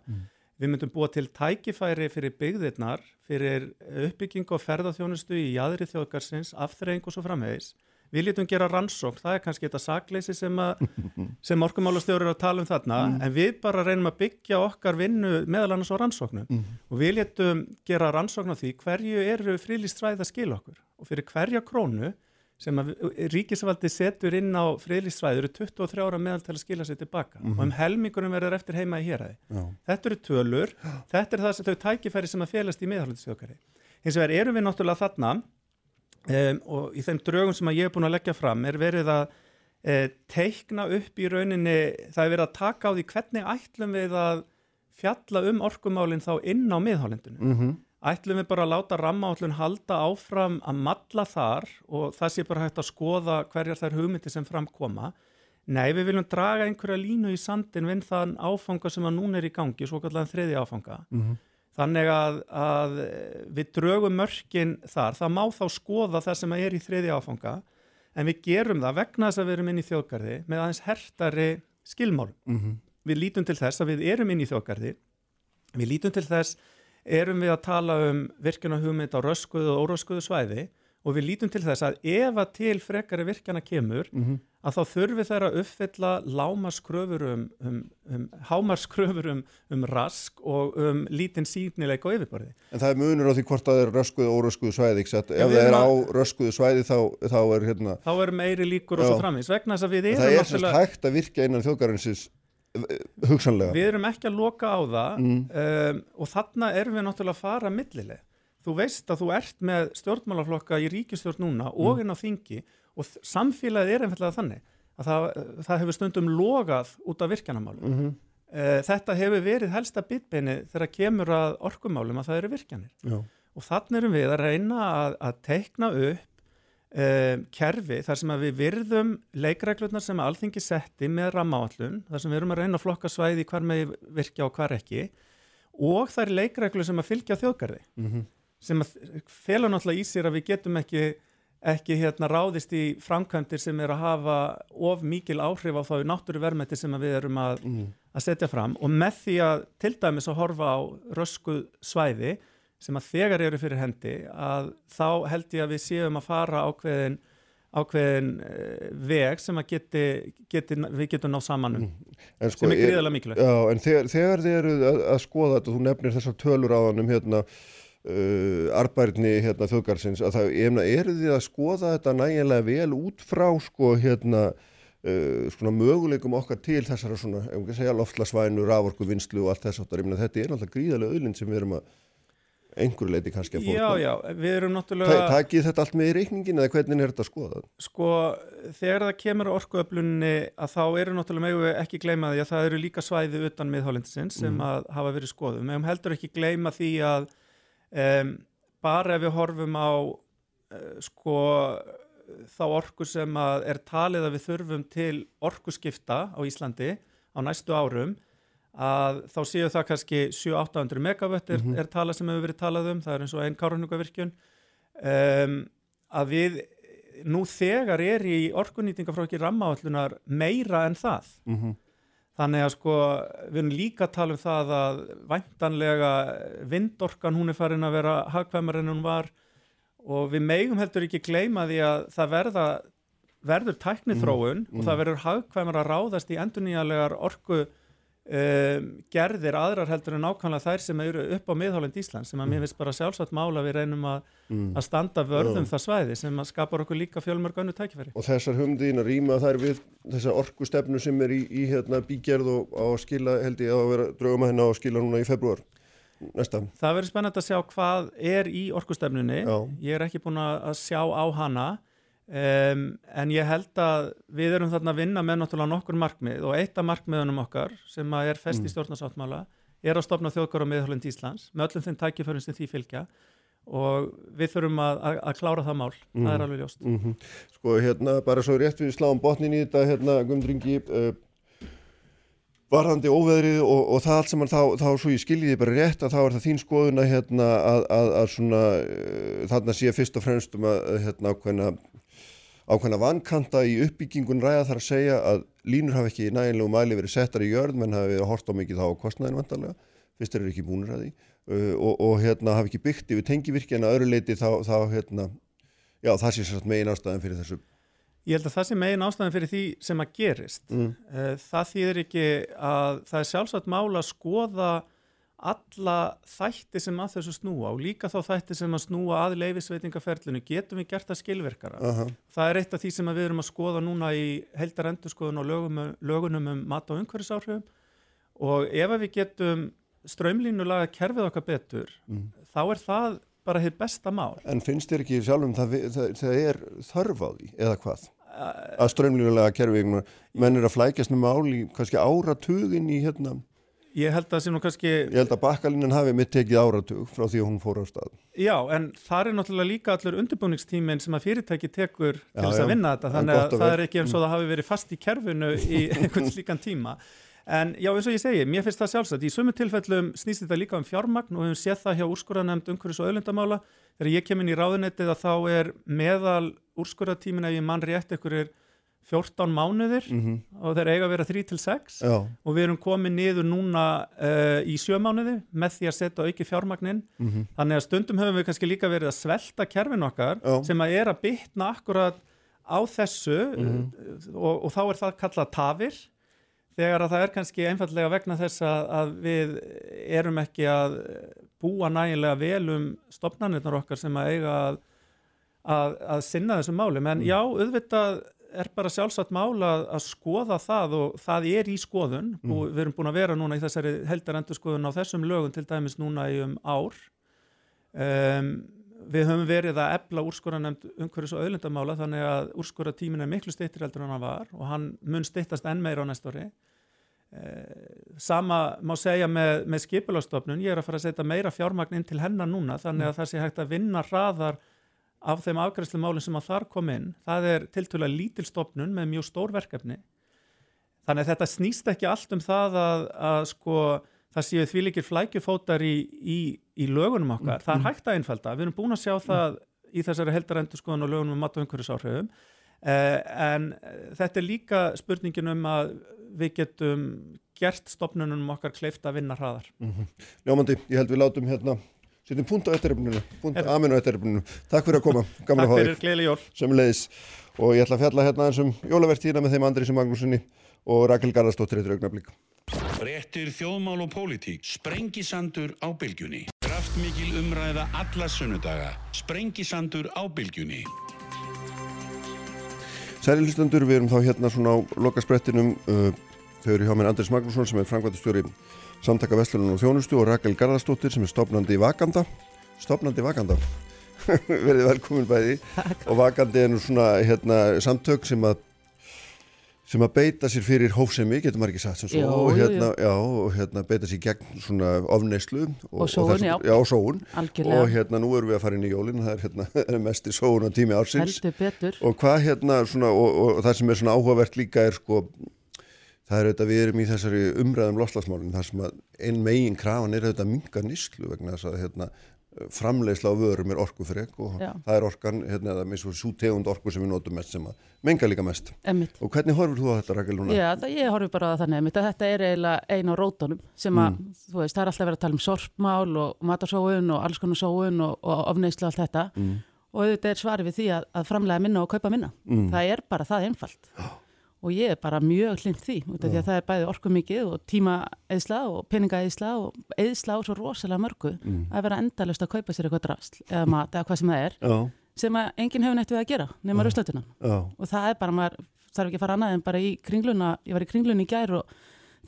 Við myndum búa til tækifæri fyrir byggðirnar, fyrir uppbygging og ferðarþjónustu í jæðri þjóðgarsins, afþreying og svo framvegis. Við lítum gera rannsókn, það er kannski þetta sakleysi sem, sem orkumálastjóri er að tala um þarna, en við bara reynum að byggja okkar vinnu meðal annars á rannsóknum. Og við lítum gera rannsókn á því hverju eru frílistræði að skila okkur og fyrir hverja krónu sem að ríkisvaldi setur inn á friðlýstsvæði eru 23 ára meðal til að skila sér tilbaka og um helmingunum verður eftir heima í héræði. Þetta eru tölur, þetta er það sem þau tækifæri sem að félast í miðhaldisþjókari. Hins vegar erum við náttúrulega þarna um, og í þeim drögum sem að ég er búin að leggja fram er verið að uh, teikna upp í rauninni, það er verið að taka á því hvernig ætlum við að fjalla um orkumálinn þá inn á miðhálendinu. Mm -hmm. Ætlum við bara að láta rammaállun halda áfram að matla þar og það sé bara hægt að skoða hverjar þær hugmyndi sem framkoma. Nei, við viljum draga einhverja línu í sandin við þann áfanga sem að núna er í gangi, svo kallan þriði áfanga. Mhm. Þannig að, að við drögum mörkin þar, það má þá skoða það sem er í þriði áfanga, en við gerum það vegna þess að við erum inn í þjóðgarði með aðeins hertari skilmálum. Mhm. Við lítum til þess að við erum inn í þjóðgarði, við lítum til þess erum við að tala um virkjana hugmynd á röskuðu og óröskuðu svæði og við lítum til þess að ef að til frekari virkjana kemur Mhm. að þá þurfi þeirra að uppfylla lámaskröfur um, um, um hámarskröfur um, um rask og um lítinn sínileik á yfirborði. En það er munur á því hvort það er röskuð og óröskuð svæði, ekki Ef það er á röskuðu svæði þá, þá er hérna, Þá er meiri líkur og Já. svo framins vegna þess að við það erum er sérst hægt að virkja innan þjóðgarðinsins hugsanlega. við erum ekki að loka á það Mm. um, og þarna erum við náttúrulega að fara millileg. Þú veist að þú ert með stjórnmálaflokka í ríkistjórn núna Mm. og inn á þingi og samfélagið er einfallega þannig að það, það hefur stundum logað út af virkjanamálum. Mm -hmm. Þetta hefur verið helsta bitbeini þegar kemur að orkumálum að það eru virkjanir. Já. Og þannig erum við að reyna að, að teikna upp um, kerfi þar sem við virðum leikreglurnar sem alþingi setti með rammaáallun, þar sem við erum að reyna að flokka svæði hvar með virkja og hvar ekki og það er leikreglur sem að fylgja þjóðgarði Mhm. sem að fela náttúrulega í sér að við getum ekki, ekki hérna ráðist í framkvæmdir sem er að hafa of mikil áhrif á þá náttúruvermeti sem við erum að, Mm. að setja fram og með því að til dæmis að horfa á röskuð svæði sem að þegar eru fyrir hendi að þá held ég að við séum að fara ákveðin ákveðin uh, veg sem að geti, geti, við getum náð saman um En sko, sem er gríðarlega mikilvægt. Já, en þegar, þegar þið eru að, að skoða þetta, þú nefnir þessar tölur á hann um hérna, uh, arbærni hérna, þjóðgarsins, að það, meina, eru þið að skoða þetta nægilega vel út frá sko, hérna, uh, svona möguleikum okkar til þessara svona, ef við ekki segja, loftlasvænu, raforku, vinslu og allt þess áttar, ég meina, þetta er náttúrulega gríðarlega auðlind sem við erum að einhverju leiti kannski að Já, fórna. já, við erum Ta náttúrulega Takið þetta allt með í reikningin eða hvernig er þetta að skoða? sko, þegar það kemur á orkuöflunni að þá eru náttúrulega megum við ekki gleyma því að það eru líka svæði utan miðhálendisins sem að hafa verið skoðum. Megum heldur ekki gleyma því að um, bara ef við horfum á uh, sko þá orku sem að er talið að við þurfum til orkuskipta á Íslandi á næstu árum að þá séu það kannski 7-800 megawatt er, er tala sem hefur verið talað um, það er eins og einn kárhundugavirkjun um, að við nú þegar er í orkunýtinga frá ekki rammaállunar meira en það. Mm -hmm. þannig að sko við erum líka að tala um það að væntanlega vindorkan hún er farin að vera hagkvæmar en hún var og við megum heldur ekki gleyma því að það verða verður tækni þróun og það verður hagkvæmar að ráðast í endurnýjanlegar orku um, gerðir aðrar heldur en nákvæmlega þær sem eru upp á miðhálend Ísland sem að mér finnst bara sjálfsagt mála við reynum að, að standa vörðum það svæði sem skapar okkur líka fjölmörg önnu tækifæri. Og þessar humdiðin að rýma þær við þessa orkustefnu sem er í, í hérna, bígerð og á að skila, held ég, að vera draugum að henni á skila núna í februar næsta. Það verður spennandi að sjá hvað er í orkustefnunni. Já. Ég er ekki búin að að sjá á hana um, en ég held að við erum þarna að vinna með náttúrulega nokkur markmið og eitt af markmiðunum okkar sem að er fest í stjórnarsáttmála er að stopna þjóðgar á miðhólend Íslands með öllum þeim tækiförum sem því fylgja og við þurfum að, að, að klára það mál. Það er alveg ljóst. Mm Sko, hérna, bara svo rétt við sláum botnin í þetta, hérna, Guðmundringi, uh, varðandi óveðrið og, og það allt saman, þá, þá svo ég skiljiði bara rétt að þá er það þín skoðun að, hérna, að, að, að svona, uh, þarna sé fyrst og fremst um að, hérna, ákveðna, ákveðna vankanta í uppbyggingun ræða þar að segja að línur hafa ekki í næginlegu mæli verið settar í jörð, menn hafa verið að horta mikið þá á kostnæðin vantarlega, fyrst eru ekki búinir að því uh, og, og hérna hafa ekki byggt yfir tengivirki en að öðru leiti þá, þá hérna, já það sé sérst megin ástæðan fyrir þessu Ég held að það sé megin ástæðan fyrir því sem að gerist. Mm. Eh, Það þýðir ekki að það er sjálfsagt mála að skoða alla þætti sem að þessu snúa og líka þá þætti sem að snúa að leifisveitingaferlinu getum við gert það skilverkara. Aha. Það er eitt af því sem við erum að skoða núna í heldar endurskoðun og lögum, lögunum um mat og umhverfisáhrifum og ef við getum strömlínulaga kerfið okkar betur þá er það bara hitt besta mál. En finnst þér ekki sjálfum það, það, það er þörf á því eða hvað? Að strömlínulega kerfi, menn er að flækjast með mál í kannski áratugin í hérna Ég held að það sé nú kannski, Ég held að bakkalínan hafi mitt tekið áratug frá því að hún fór á stað. já, en það er náttúrulega líka allur undirbúningstíminn sem að fyrirtæki tekur til Já, þess að vinna þetta, þannig að og það er ekki eins og það hafi verið fast í kerfinu í einhvern slíkan tíma. En já, eins og ég segi, mér finnst það sjálfsagt. Í sömu tilfellum snýst þetta líka um fjármagn og við höfum séð það hjá úrskurðanemnd umhverfis og auðlindamála. Þegar ég kem inn í ráðunettið að þá er meðal úrskurðatímin ef ég mann rétt ykkur er 14 mánuðir Mm og þeir eiga að vera 3 til 6 Já, og við erum komið niður núna uh, í sjömánuði með því að setja auki fjármagnin mhm. þannig að stundum höfum við kannski líka verið að svelta kerfin okkar Já. sem að er að bytna akkurat á þessu Mhm. uh, og, og þá er það kallað tafir. Þegar að það er kannski einfallega vegna þess að, að við erum ekki að búa nægilega vel um stopnarnirnar okkar sem að eiga að, að, að sinna þessum málum. En já, auðvitað er bara sjálfsagt mál að, að skoða það og það er í skoðun. Og við erum búin að vera núna í þessari heldarendur skoðun á þessum lögum til dæmis núna í um ár. Um, við höfum verið að ebla úrskorranemnd umhverfis og auðlindamála þannig að úrskorratímin er miklu steyttir heldur en hann var og hann mun steyttast enn meira á Eh, sama má segja með, með skipulastofnun, ég er að fara að setja meira fjármagn inn til hennar núna þannig að það sé hægt að vinna hraðar af þeim afgræslu málum sem að þar kom inn það er tiltölulega lítil stofnun með mjög stór verkefni. Þannig að þetta snýst ekki allt um það að, að sko það séu því líkir flækjufótar í, í, í lögunum okkar, það er hægt að einfalda. Við erum búin að sjá það í þessari heldarendur skoðun og lögunum um mat og umhverjusáhrifum eh, en þetta er líka spurningin um að við getum gert stopnunum okkar kleift að vinna hraðar. Ljómandi, ég held við látum hérna, setjum punkt á eftirrefninu, punkt amin á eftirrefninu. Takk fyrir að koma, gaman Takk að fá fyrir þig, gleðileg jól sem leiðis. Og ég ætla að fjalla hérna eins um jólavertíðina með þeim Andrísi Magnúsinni og Rakel Garðarsdóttir eittur augnablík. Fréttir þjóðmál og pólitík. Sprengisandur á bylgjunni. Kraftmikil umræða alla sunnudaga. Sprengisandur á bylgjunni. Særi hlustendur, við erum þá hérna svona á lokasprettinum. Uh, þau eru hjá mér Andrés Magnússon sem er frangvæntastjóri samtaka Vestlunum og Þjónustu og Rakel Garðarsdóttir sem er stopnandi Vakanda. Stopnandi Vakanda. Verðið velkomin bæði. Og Vakandi er nú svona hérna, samtök sem að sem að beita sér fyrir hófsemi, getur maður ekki sagt sem svo, Jú, og, hérna, Já, og hérna beita sér gegn svona ofneyslu Og sóun, þess- já. já, og sóun og hérna nú erum við að fara inn í jólin það er hérna mest í sóun á tími ársins og hvað hérna svona og, og, og það sem er svona áhugavert líka er sko það er auðvitað við erum í þessari umræðum loslasmálum þar sem að einn megin krafan er auðvitað minga nýslu vegna þess að hérna framleiðsla á vörum er orkufrek og Já. það er orkan hérna eða með svo tegund orku sem við notum mest sem að menga líka mest Emmitt. og hvernig horfur þú á þetta Rakel núna? Já, það, ég horfi bara að þannig einmitt, að þetta er eiginlega ein á rótunum sem að, þú veist, það er alltaf verið að tala um sorpmál og matarsóun og alls konar sóun og, og ofneyslu og allt þetta og þetta er svarið við því að, að framlega minna og kaupa minna. Það er bara það einfalt. Og ég er bara mjög hlind því, út af því að það er bæði orku mikið og tíma eðsla og peninga eðsla og eðsla á svo rosalega mörgu að vera endalust að kaupa sér eitthvað drasl eða mat eða hvað sem það er Já, sem að enginn hefur neitt við að gera nema ruslatunan. Já, og það er bara, maður þarf ekki að fara annað en bara í kringluna, ég var í kringluna í gær og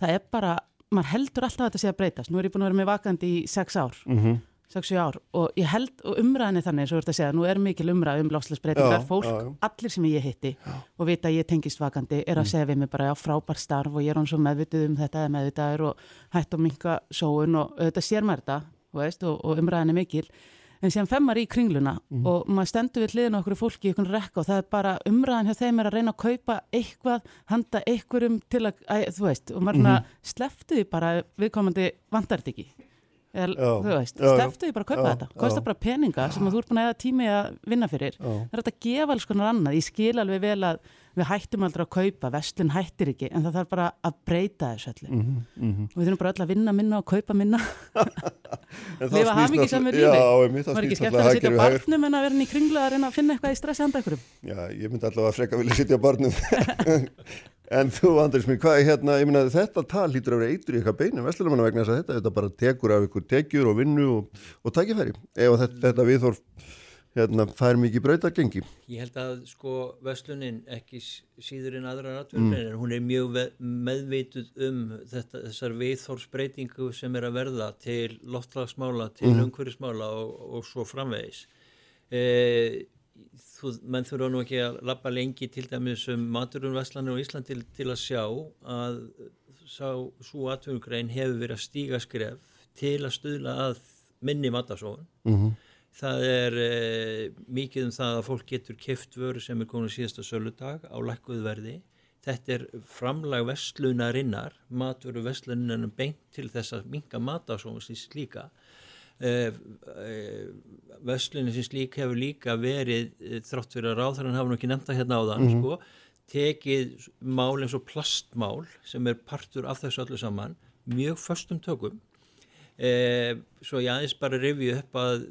það er bara, maður heldur alltaf að þetta sé að breytast, nú er ég búin að vera með vakandi í sex ár, mm 6-7 ár og ég held, og umræðinni þannig og þú ert að segja, nú er mikil umræð um lofslagsbreytingar, Já, fólk, já, já. allir sem ég hitti og vita að ég tengist vakandi, er að segja við mig bara, já, frábær starf og ég er hann svo meðvituð um þetta eða meðvitaður og hætt og minka sóun og auðvitað sér maður þetta, veist, og, og umræðinni mikil. En síðan femmar í kringluna og maður stendur við hliðin á okkur fólki í einhvern rekka og það er bara umræðan hjá þeim er að reyna að kaupa eitthvað, handa einhverjum til að, að þú veist, og maður mm -hmm. sleftu því bara viðkomandi vantar þetta ekki Eða, þú veist, því bara að kaupa Já, þetta. Kostar bara peninga sem þú ert búin að eða tími að vinna fyrir? Það er hægt að gefa alls konar annað, ég skil alveg vel að við hættum aldrei að kaupa, vestlun hættir ekki en það þarf bara að breyta þessu öllu. Mhm, mhm. og við þurfum bara öll að vinna minna og kaupa minna. Lifa snýst hamingjusamur náttúrulega- lífi. Var ekki skemmt að sitja á barnum en að vera inn í kringlu að reyna að finna eitthvað í stressi handa ykkurum Já, ég myndi allavega að freka vilja sitja á barnum En þú, Andris minn, hvað er hérna, ég meina þetta tal lítur að vera eitur í eitthvað beinum Vestlunumanna vegna þess að þetta, þetta bara tekur af ykkur tekjur og vinnu og, og tækifæri ef þetta, þetta viðhorf hérna, fær mikið brautargengi Ég held að sko Vestlunin ekki síður en aðrar atverðin en hún er mjög meðvituð um þetta, þessar viðþórsbreytingu sem er að verða til loftlagsmála, til mm. umhverfismála og, og svo framvegis. E, þú, menn þurfa nú ekki að lappa lengi til dæmis um maturunveslanir á Ísland til, til að sjá að sá, svo atvinnugrein hefur verið að stíga skref til að stuðla að minni matasóun. Mm -hmm. það er e, mikið um það að fólk getur keft vöru sem er komin síðasta söludag á lækkuðverði þetta er framlag vestlunarinnar matvöru vestlunarinnar beint til þess að minga matasóun líka Uh, uh, Vöslunin sem slík hefur líka verið uh, þrátt fyrir að ráðhverjan hafa nú ekki nefnt það hérna á þann mm -hmm. sko, tekið mál eins og plastmál sem er partur af þessu öllu saman mjög förstum tökum svo ég aðeins bara revi upp að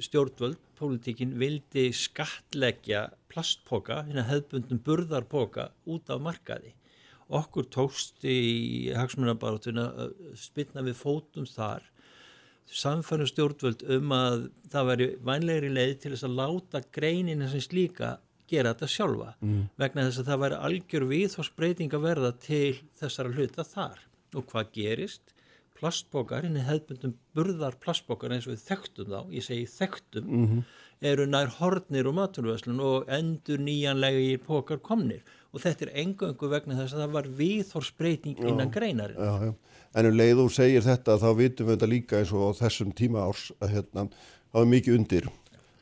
stjórnvöld pólitíkin vildi skatleggja plastpoka, hérna hefðbundum burðarpoka út af markaði okkur tókst í hagsmunabarátuna að spilna við fótum þar samfærum stjórnvöld um að það væri vænlegri leið til þess að láta greinina sem slíka gera þetta sjálfa. Mm. vegna þess að það væri algjör viðhorsbreyting að verða til þessara hluta þar. Og hvað gerist plastbókar, henni hefðbundum burðar plastbókar eins og við þekktum þá ég segi þekktum mm -hmm. eru nær hornir og maturvæslun og endur nýjanlega í pókar komnir. Og þetta er engöngu vegna þess að það var viðhorsbreyting innan greinarin já, já. En um leið og segir þetta þá vitum við þetta líka eins og á þessum tíma árs að hérna, þá er mikið undir.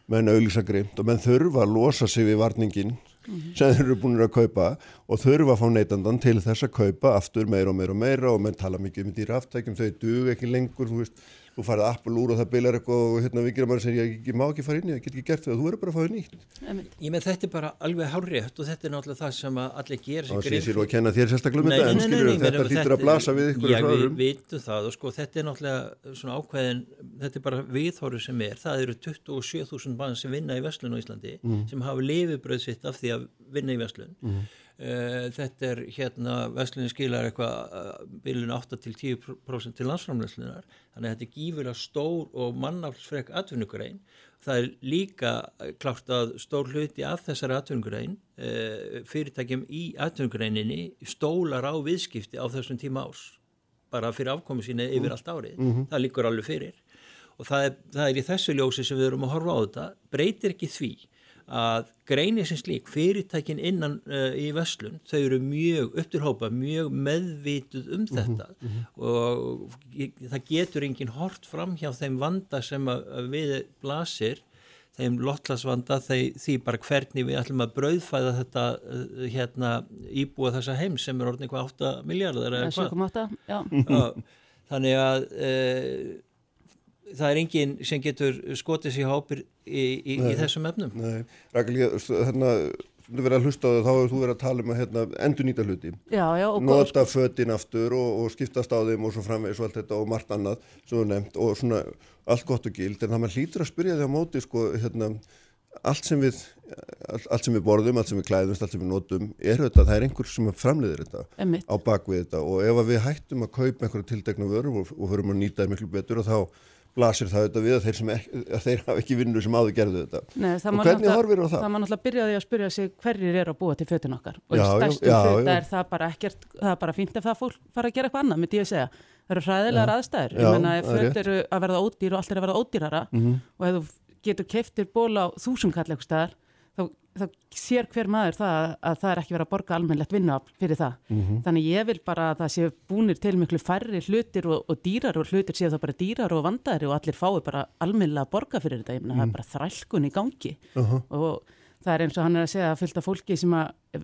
Menn auðvisa greimt og menn þurfa að losa sig við varningin mm -hmm. sem þeir eru búin að kaupa og þurfa að fá neytandan til þess að kaupa aftur meira og meira og meira og menn tala mikið um dýra aftækjum, þau dug ekki lengur, þú veist þú farið Apple úr og það beilar eitthvað og hérna vikir að maður segja ég, ég má ekki fara inn í það, ég get ekki gert það þú verður bara að fá það nýtt. Ég með þetta er bara alveg hárétt og þetta er náttúrulega það sem allir gera Það sé sér og að kenna þér sérstaklega um þetta en skilur þetta hlýtur að blasa við ykkur Já við vitum það og sko þetta er náttúrulega svona ákveðin, þetta er bara viðhóru sem er, það eru 27.000 mann sem vinna í Veslun á Íslandi mm. sem hafa Uh, þetta er hérna Vestlunni skilar eitthvað uh, bylun 8-10% til landsframlegslunar þannig að þetta er gífurlega stór og mannaflsfrek atvinnugrein. Það er líka klárt að stór hluti af þessari atvinnugrein fyrirtækjum í atvinnugreininni stólar á viðskipti á þessum tíma ás bara fyrir afkomi sína yfir allt árið. Mm -hmm. það líkur alveg fyrir. Og það er, það er í þessu ljósi sem við erum að horfa á þetta. Breytir ekki því að greinir sem slík fyrirtækin innan uh, í Veslun, þau eru mjög upptilhópa, mjög meðvituð um mhm, þetta. mm -hmm. og það getur enginn hort fram hjá þeim vanda sem við blasir, þeim lotlasvanda þeim, því bara hvernig við ætlum að brauðfæða þetta uh, hérna íbúa þessa heim sem er orðin eitthvað 8 miljardar eða hvað. þannig að uh, það er enginn sem getur skotið sér hápir í, í, í þessum efnum. Nei, Rækli, hérna þú verður að hlusta á það, þá hefur þú verið að tala um að hérna, endur nýta hluti, já, já, nota föttin aftur og, og skiptast á þeim og svo framvegis og allt þetta og margt annað sem þú nefnt og svona allt gott og gild. En það maður hlýtur að spyrja því á móti sko, hérna, allt sem við allt, allt sem við borðum, allt sem við klæðumst, allt sem við notum er þetta, það er einhver sem framleiðir þetta Emitt. á bakvið þetta. Og ef við hættum að kaupa einhverju tildegna vöru og, og förum að nýta það miklu betur og þá blasir það auðvitað við að þeir, ekki, að þeir hafa ekki vinnu sem áður gerðu þetta Nei, og hvernig horfir það? Það maður náttúrulega byrjaði að spyrja sig hverjir eru að búa til fötun okkar og í stærstu hluta er það bara ekkert það er bara fínt ef það fólk fara að gera eitthvað annað myndi ég að segja, það eru hræðilegar já. aðstæður ég menna ef föt eru að verða ódýr og allt er að verða ódýrara mm -hmm. og ef þú getur keftir ból á þúsumkall eitthvað staðar þá, sér hver maður það að það er ekki verið að borga almennlegt vinna fyrir það. Mm -hmm. Þannig ég vil bara að það séu búinir til miklu færri hlutir og, og dýrar og hlutir séu það bara dýrar og vandari og allir fái bara almennilega að borga fyrir þetta. Ég meina mm. það er mhm. bara þrælkun í gangi uh -huh. og það er eins og hann er að segja að fylgta fólki sem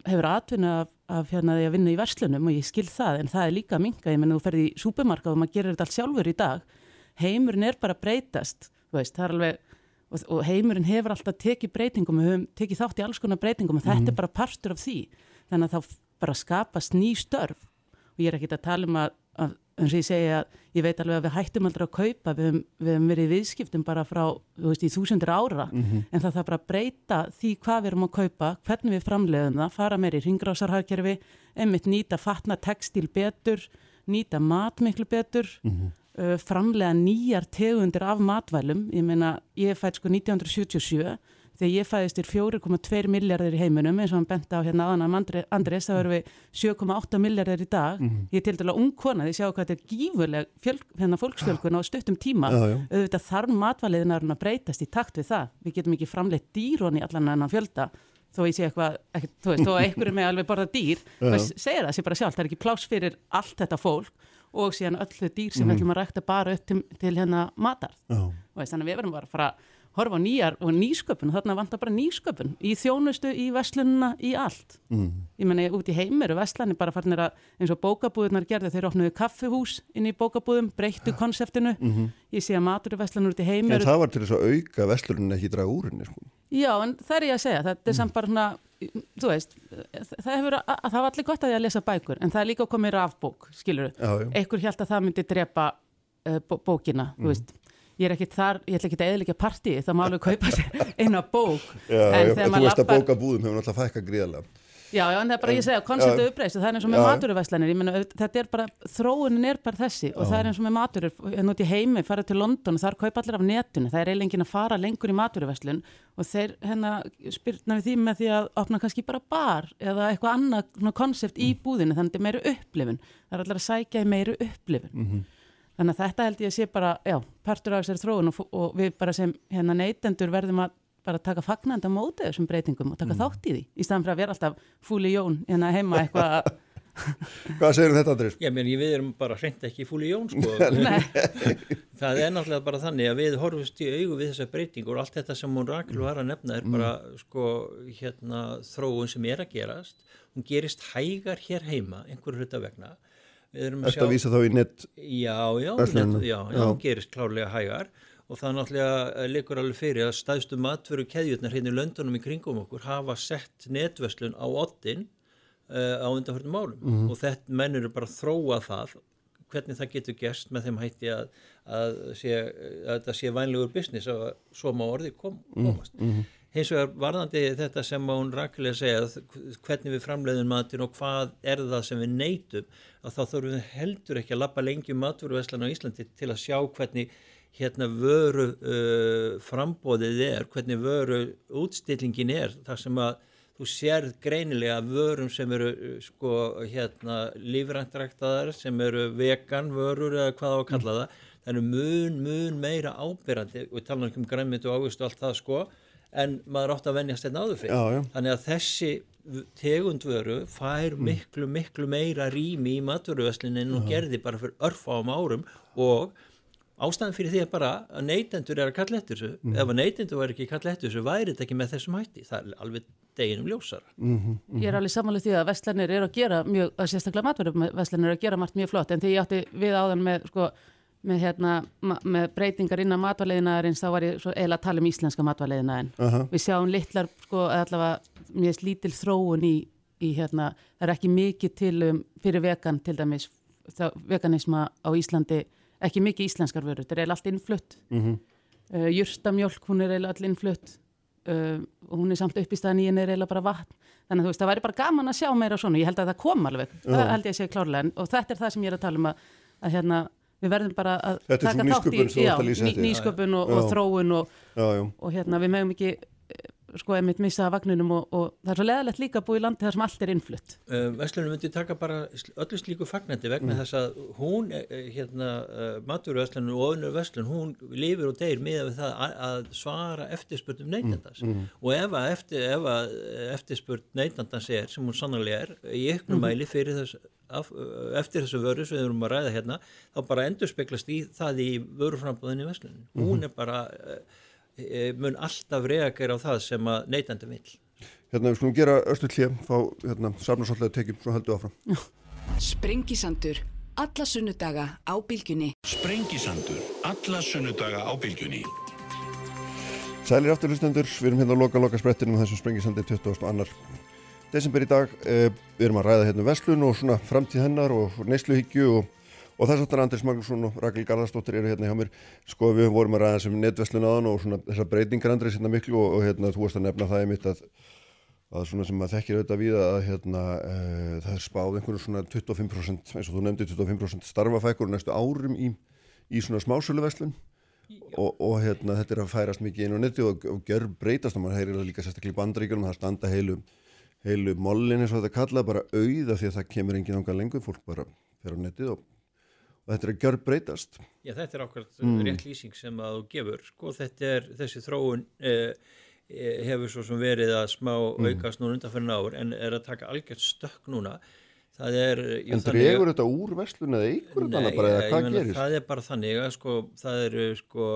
hefur atvinna af, af hérna því að vinna í verslunum og ég skil það en það er líka minga. Ég meina þú ferði í súpermarkað og maður gerir þetta allt sjálfur í dag. Heimurinn er bara breytast, veist, það er alveg og, og heimurinn hefur alltaf tekið breytingum við höfum tekið þátt í alls konar breytingum og þetta mm. er bara parstur af því. Þannig að þá bara skapast ný störf. Og ég er ekki að tala um að, að eins og ég segja að ég veit alveg að við hættum aldrei að kaupa við höfum, við höfum verið í viðskiptum bara frá veist, í þúsundir ára. Mm -hmm. en það þarf bara að breyta því hvað við erum að kaupa hvernig við framleiðum það, fara meir í ringrásarhagkerfi, einmitt nýta fatna textil betur, nýta mat miklu betur. Mm -hmm framlega nýjar tegundir af matvælum, ég meina ég fætt sko 1977 þegar ég fæðist er 4,2 miljardir í heiminum eins og hann bent á hérna aðan að Andrés þá erum við 7,8 miljardir í dag. Mhm. ég er til dæla ung kona því sjá hvað þetta er gífurleg fjöl, hérna fólksfjölgun á stuttum tíma. Já, já. auðvitað þarf matvaliðinarinn að breytast í takt við það. Við getum ekki framleitt dýrón í allan annan fjölda þó ég sé eitthvað, þú veist, þó að einhverju með alveg borða dýr, segir það? Sér bara sjálf, það er ekki pláss fyrir allt þetta fólk og síðan öllu dýr sem Mhm. við ætlum að rækta bara upp til, til hérna matar Já. og þannig að við verðum bara að fara að horfa nýjar og nýsköpun, þarna vantar bara nýsköpun í þjónustu, í verslununa, í allt Mm. ég menna út í heim eru verslanir bara farnir að eins og bókabúðunar gerði, þeir opnuðu kaffihús inn í bókabúðum, breyttu konseptinu ég sé að maturverslanir út í heim Mhm. En það var til þess að auka verslunin ekki draga úr henni sko. Já, en það er ég að segja, þetta er samt bara svona, þú veist, það hefur, að, að það var allir gott að ég að lesa bækur, en það er líka að koma í rafbók, skilur Já, já. Einhver held að það myndi drepa uh, bó bókina, þú veist. Ég er ekkit þar, ég ætla ekki að eðlika partíi, það má alveg kaupa sér eina bók. Já, en já, þegar þú maður lappar- bóka búðum hefur náttúrulega fækka gríðarlega Já, já, en það er bara, ég segja, konceptu uppreist það er eins og með Já. maturverslanir, ég auðvitað- þetta er bara, þróunin er bara þessi og það er eins og með maturur, en út í heimi, fara til London og þar kaupa allir af netinu, það er eiginlega enginn að fara lengur í maturverslun og þeir hérna spyrna við því með því að opna kannski bara bar eða eitthvað annað konsept í búðinu, þannig að þetta er meiri upplifun, það er allir að sækja í meiri upplifun. Þannig að þetta held ég að sé bara, já, partur af þessari þróun og, og við bara sem hérna neytendur verðum að bara taka fagnandi á móti þessum breytingum og taka þátt í því í staðan fyrir að vera alltaf fúli jón hérna heima eitthvað að- Hvað segir þetta Andrés? Já, menn, við erum bara hreint ekki fúli jón, sko. Það er náttúrulega bara þannig að við horfumst í augu við þessa breytingur og allt þetta sem hún Rakel var að nefna er bara, sko, hérna, þróun sem er að gerast. Hún gerist hægar hér heima, einhverju hluta vegna. Að vísa þá í nett Já, já, net, já, já, gerist klárlega hægar. Og það náttúrulega leikur alveg fyrir að staðstu matveru keðjurnar hérna í löndunum í kringum okkur hafa sett netverslun á oddin uh, á undanförnum málum Mhm. og þetta menn eru bara að þróa það hvernig það getur gerst með þeim hætti að, að, sé, að þetta sé vænlegur business að svo má orði kom, Mhm, komast. Hins vegar varðandi þetta sem hún rakilega segja, hvernig við framleiðum matin og hvað er það sem við neytum, að þá þurfum við heldur ekki að lappa lengi um maturvæslan á Íslandi til að sjá hvernig hérna vöru uh, frambóðið er, hvernig vöru útstillingin er, þar sem að þú sérð greinilega vörum sem eru uh, sko hérna lífræntræktaðar, sem eru vegan vörur eða hvað á að kalla það, eru mun, mun meira ábyrrandi, við tala um græmið og ávist og allt það sko, en maður átt að venjast þetta áður fyrir. Já, já. Þannig að þessi tegundvöru fær miklu, miklu meira rými í maturvöslinin en hún gerði bara fyrir örfáum árum og ástæðan fyrir því er bara að neytendur er að kalla eftir þessu. Ef að neytendur væri ekki að kalla eftir þessu, væri þetta ekki með þessum hætti. Það er alveg deginum ljósara. ég er alveg samanlega því að verslanir eru að gera mjög, að sérstaklega matverðarverslanir eru að gera margt mjög flott en því ég átti við áðan með sko, með, hérna, með breytingar innan matvarleiðinaðarins þá var ég eiginlega að tala um íslenska matvarleiðinaðin Aha. við sjáum litlar sko, eða allavega mjög lítil þróun í, í hérna, það er ekki mikið til um, fyrir vegan til dæmis þá, veganisma á Íslandi ekki mikið íslenskar vörur, þetta er eiginlega allt innflutt. Mhm. uh, jurtamjólk, hún er eiginlega all innflutt. Uh, og hún er samt upp í staðan í henni er eiginlega bara vatn. Þannig að þú veist, það væri bara gaman að sjá meira svona. Ég held að það kom alveg, það held ég að segja klárlega. Og þetta er það sem ég er að tala um að, að hérna, við verðum bara að Þetta taka þátt nýsköpun sem þú já, að ný, eftir. nýsköpun og, og þróun og, Já, já. og hérna, við megum ekki eh, sko, einmitt missa af vagninum og, og það er svo leðalegt líka að búa í landi þar sem allt er innflutt. Uh, Vestlunum myndi taka bara öllu slíku fagnandi vegna þess að hún, eh, eh, hérna, uh, maturverslunum og önnur verslun, hún lifir og deyr með við það að, að svara eftirspurtum neytandans. og ef að, eftir, ef að eh, eftirspurt neytandans er, sem hún sannarlega er, í ykkur mæli fyrir þess, af, eftir þessu vöru sem við erum að ræða hérna, þá bara endur speklast í það í vöruframbúðinni í verslunum. Hún er bara, uh, mun alltaf reagera á það sem að neytandi vill. Hérna, við skulum gera östu klíð, fá, hérna, að tekjum, svo heldum við áfram. Sprengisandur. Alla sunnudaga á bylgjunni. Sprengisandur. Alla sunnudaga á bylgjunni. Sælir aftur hlustendur, við erum hérna að loka loka sprettinum þessum sprengisandi 22. desember í dag. Eh, við erum að ræða hérna um verslun og svona framtíð hennar og neysluhyggju og, og þess aftur Andris Magnússon og Rakel Garðarsdóttir eru hérna hjá mér. Sko við vorum að ræða sem netverslun aðan og svona þessar breytingar Andris hérna miklu og, og hérna þú varst að nefna það einmitt að að svona sem maður þekkir auðvitað við að hérna, uh, það er spáð einhverju svona 25% eins og þú nefndi 25% starfafækur næstu árum í, í svona smásöluverslun og, og hérna, þetta er að færast mikið inn á netti og, og gjör breytast og maður heyrir líka sérstaklega í bandaríkjum það standa heilu, heilu mollin eins og þetta kalla bara auða því að það kemur engin ánga lengur, fólk bara fer á nettið og, og þetta er að gjör breytast Já, þetta er ákveðt mm. rétt lýsing sem að þú gefur sko, þetta er þessi þróun eh, eh, hefur svo sem verið að smá Mm. aukast núna undan fyrir náur en er að taka algjört stökk núna það er jú, En þannig- dregur þetta úr verslun eða þetta Nei, bara eða hvað meina, gerist? það er bara þannig að sko, það eru sko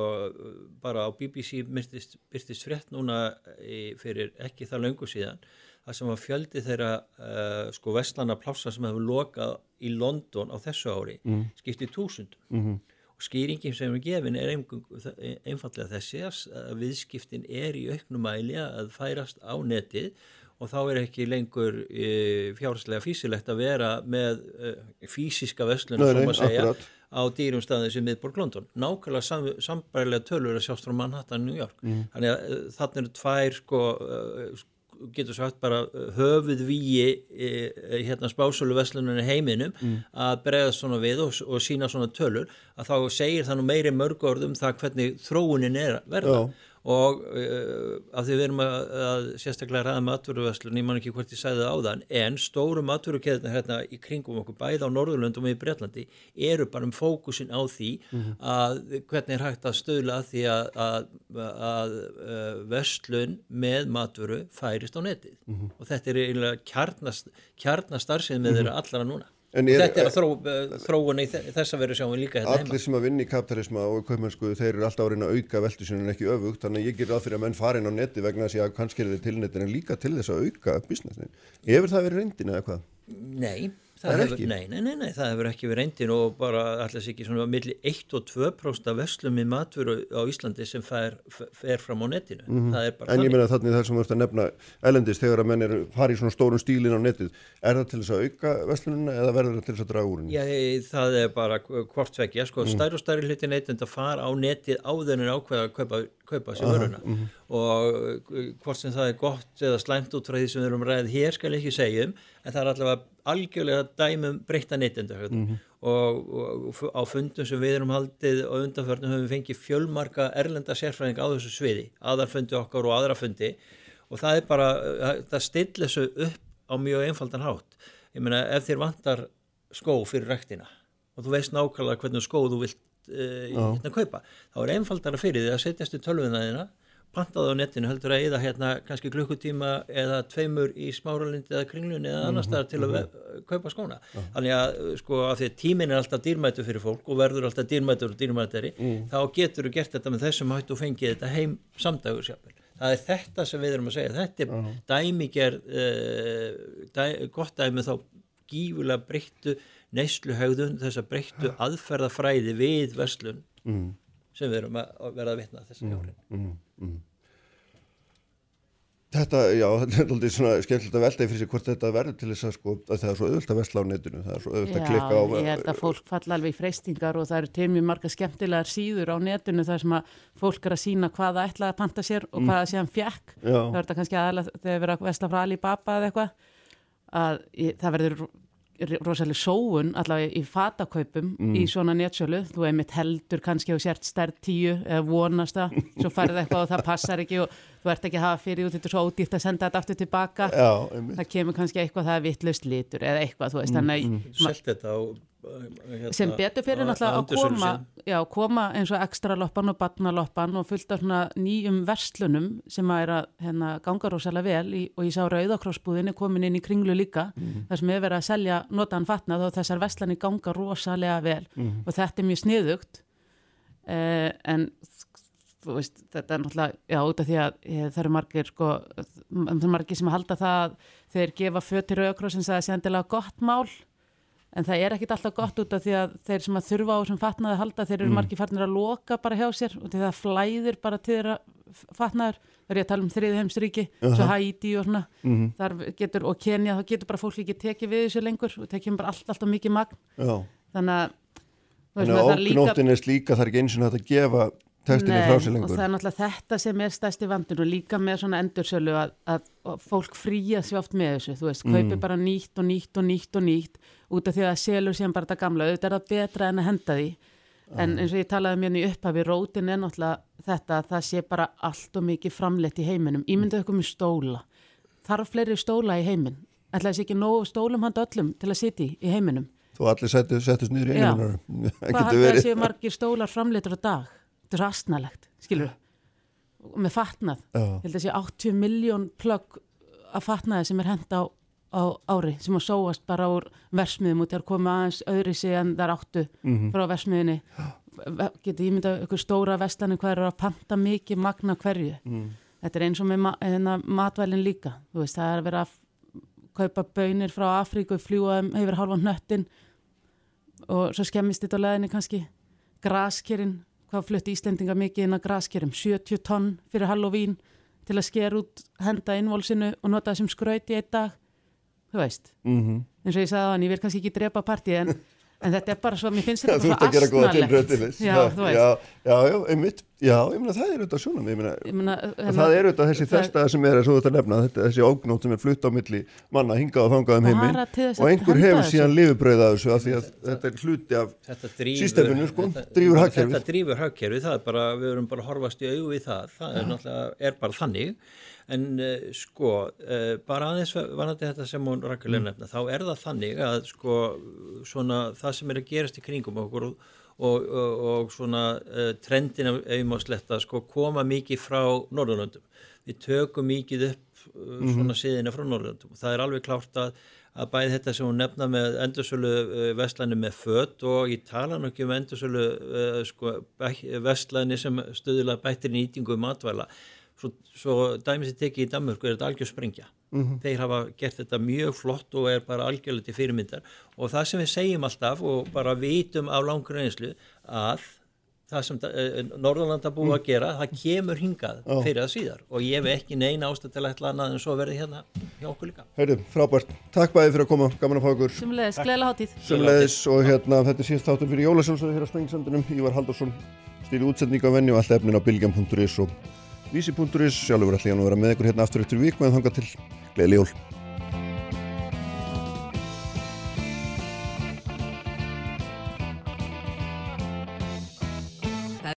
bara á BBC byrtist, frétt núna í, fyrir ekki það löngu síðan það sem var fjöldi þeirra uh, sko vestlana plássa sem hefur lokað í London á þessu ári Mm. skipti túsund Mhm. og skýringin sem er gefin er einfallega þessi að viðskiptin er í auknum mæli að færast á netið og þá er ekki lengur e, fjárhastlega físilegt að vera með e, fysiska verslun Nei, sem að segja akkurat. á dýrum staðin sem miðborg London nákvæmlega sam, sambærilega tölur að sjást frá Manhattan, New York Mm. þannig að e, þarna eru tvær sko, e, getur sagt bara höfuð víi e, e, hérna spásölu versluninu heiminum Mm. að bregðast svona við og, og sína svona tölur að þá segir það nú meiri mörg orð um það hvernig þróunin er verða Já. Og uh, að því við erum að, að sérstaklega ræða maturverslun, ég man ekki hvort ég sagði það áðan, en stóru maturkeðna hérna í kringum okkur, bæði á Norðurlöndum og í Bretlandi, eru bara um fókusin á því Mhm. að hvernig er hægt að stöðla því að, að, að uh, verslun með maturu færist á netið Mhm. og þetta er eiginlega kjarnast, kjarnastarfsið með þeirra allra núna En er- þetta er að þró, uh, þróun í þe- þessa veru sjáum líka hérna heima Allir sem að vinna í kapitalisma og kaupmennsku þeir eru alltaf að reyna að auka en ekki öfugt þannig að ég ger ráð fyrir að menn farin á netti vegna þess að kannski er þið til netin en líka til þess að auka businessin. Hefur það verið reyndin eða hvað? Nei, Það er ekki? nei, nei, nei, nei, það hefur ekki verið reyndin og bara allars ekki svona milli 1 og 2% af verslum í matvöru á Íslandi sem fer, fer fram á netinu. Það er bara Mhm. En ég meina þannig það sem þú ert að nefna elendist þegar að menn eru farið í svona stórum stílin á netið er það til þess að auka verslunina eða verður það til þess að draga úr henni? Já, það er bara hvort vekja, Mm. sko, stærri og stærri hluti neytenda fara á netið áður en er ákveða að kaupa, kaupa sér vöruna mhm. og uh, hvort sem það er gott eða slæmt út frá því sem við erum ræðið hér skal ég ekki segja um, en það er allavega algjörlega dæmum breytta neytenda Mhm. og, og, og á fundum sem við erum haldið og undanförnum höfum við fengið fjölmarka erlenda sérfræðing á þessu sviði, aðarfundi okkar og aðrafundi og það er bara, það stillir þessu upp á mjög einfaldan hátt. Ég meina ef þér vantar skó fyrir ræktina og þú veist nákvæmlega hvernig skó þú vilt uh, hérna kaupa, þá er einfaldara fyrir því að setjast í tölvuna þína pantaði á netinu heldur að eða hérna kannski klukkutíma eða tveimur í smáralindi eða kringlunni eða annars staðar til að ve- kaupa skóna. Þannig að uh, sko að því að tíminn er alltaf dýrmætur fyrir fólk og verður alltaf dýrmætur og dýrmætari þá getur þú gert þetta með þessum hættu og fengið þetta heim samdagur sjálfur. Það er þetta sem við erum að segja. Þetta er dæmiger uh, dæ, gott dæmi þá gífulega breyttu neysluhegðun, þess að breyttu aðferðafræði við verslun Mm. Sem við erum að að verða að vitna þess að hjárin. Þetta, já, þetta er aldrei svona skemmtilegt að velta í fyrir sig hvort þetta verður til þess að sko, að það er svo auðvöld að vesla á netinu, það er svo auðvöld að klikka á Já, ég held að fólk falla alveg í freystingar og það eru til mjög marga skemmtilegar síður á netinu þar sem að fólk er að sína hvað það ætlaði að panta sér og hvað það sé hann fjekk. Já. Það er þetta kannski aðalega þegar við erum að vesla frá Alibaba eða eitthvað að það verður rosalega sóun allavega í fatakaupum í svona netsölu, þú einmitt heldur kannski á sért stærð tíu eða vonast það, svo færði eitthvað og það passar ekki og þú ert ekki að hafa fyrir út þetta er svo ódýrt að senda þetta aftur tilbaka. Já, það kemur kannski eitthvað það er vittlust litur eða eitthvað, þú veist, þannig að Selt þetta á hérna, sem betur fyrir náttúrulega að koma, já, koma eins og ekstra loppan og barnaloppan og fullt af nýjum verslunum sem að er að hérna, ganga rosalega vel í, og ég sá rauðakrossbúðinni komin inn í kringlu líka þar sem er verið að selja notaðan fatnað og þessar verslani ganga rosalega vel. Og þetta er mjög sniðugt eh, en veist, þetta er náttúrulega, já, út af því að eh, það eru margir, sko, margir sem halda það að þeir gefa fötir rauðakrossins að það sé endilega gott mál en það er ekkit alltaf gott út af því að þeir sem að þurfa á sem fatnaði að halda, þeir eru margir farnir að loka bara hjá sér og því það flæðir bara til þeirra fatnaður, það er ég að tala um þriði heimsríki, svo Haiti og svona. Þar getur, og Kenya, þá getur bara fólk ekki tekið við þessu lengur og tekið bara allt, alltaf mikið magn, Já, þannig að þannig að ógnóttin er slíka það er ekki eins og þetta að gefa textinni frá sér og lengur. það er náttúrulega þetta sem er stærsti vandun og líka með svona endursölu að, að, að fólk fríja sér oft með þessu þú veist, kaupi bara nýtt og nýtt og nýtt og nýtt út af því að selur síðan bara þetta gamla. Auðvitað er það betra en að henda því. En eins og ég talaði mér í upphafi rótin er náttúrulega þetta að það sé bara allt og mikið framleitt í heiminum. Ímyndu ykkur með stóla. Þarf fleiri stóla í heimin ætlaði þessi ekki nógu stólum handa öllum til að sitja í heiminum? Þú allir settust niður í Já. einum hvað að séu margir stólar framleitur á dag þetta er svo astnalegt, skilur með fatnað. Ég held að sé 80 miljón plögg af fatnaði sem er hent á, á ári sem að sóast bara úr versmiðum og þegar koma aðeins öðri sig en þar áttu Mhm. frá versmiðinni getur ímyndað ykkur stóra vestlani hvað eru að panta mikið magna hverju? Mm. þetta er eins og með ma hérna, matvælin líka. Þú veist, það er að vera að kaupa bönir frá Afríku, fljúa hefur halvan hnöttin og svo skemmist þetta á leðinni kannski. Graskerinn, hvað flutti Íslendinga mikið inn að graskerum, 70 tonn fyrir Halloween til að skera út henda innvolsinu og nota það sem skraut í einn dag þú veist, Mhm. eins og ég sagði á hann, ég vil kannski ekki drepa partí en, en þetta er bara svo, mér finnst Já, þetta þú ert að gera góða asnalegt. tilbröð til þess. Já, þú veist, já, já, já, einmitt. Já, ég meina það er auðvitað svona ég meina, ég meina, Og það er auðvitað þessi þesta sem er, ert að nefna, þetta, þessi ógnótt sem er flutt á milli manna hingað og þangað um heiminn og einhver hefur síðan lifibrauð af þessu af því að þetta er hluti af þetta drífur, Systeminu, sko, þetta, drífur hagkerfið. þetta drífur hagkerfið, það er bara, við erum bara horfast í augu við það, það er náttúrulega, er bara þannig, en uh, sko, uh, bara aðeins vanandi þetta sem hún rakkulega Mm. nefna, þá er það þannig að sko, svona það sem er að gerast í kringum okkur og, og, og, og svona uh, trendin af auðmásletta, sko, koma mikið frá Norðurlöndum. Við tökum mikið upp Mhm. svona siðina frá Norðurlöndum og það er alveg klárt að að bæði þetta sem hún nefna með endursölu vestlani með fött og ég tala nú ekki um endursölu sko, vestlani sem stöðulega bættir nýtingu matvæla svo, svo dæmis ég tekið í Danmörku er þetta algjör sprengja. Þeir hafa gert þetta mjög flott og er bara algjörlega til fyrirmyndar. Og það sem við segjum alltaf og bara vitum af langur einslu að það sem uh, Norðurlanda búið að gera það kemur hingað fyrir það síðar. Og ég hef ekki neina ástæð til að ætla annað en svo verði hérna hjá okkur líka. Heyrðu, frábært, takk bæði fyrir að koma, gaman að fá ykkur. Sumleðis, gleðilega hátíð. Sumleðis og hérna, þetta er síðast þáttur fyrir Jólasjónsöðu hér á Spengisandunum Ívar Haldursson stýri útsendinga á venni og allt efnin á bilgjam.is og vísi.is sjálfur ætla ég að vera með ykkur hérna aftur eftir viku en þanga til gleðileg jól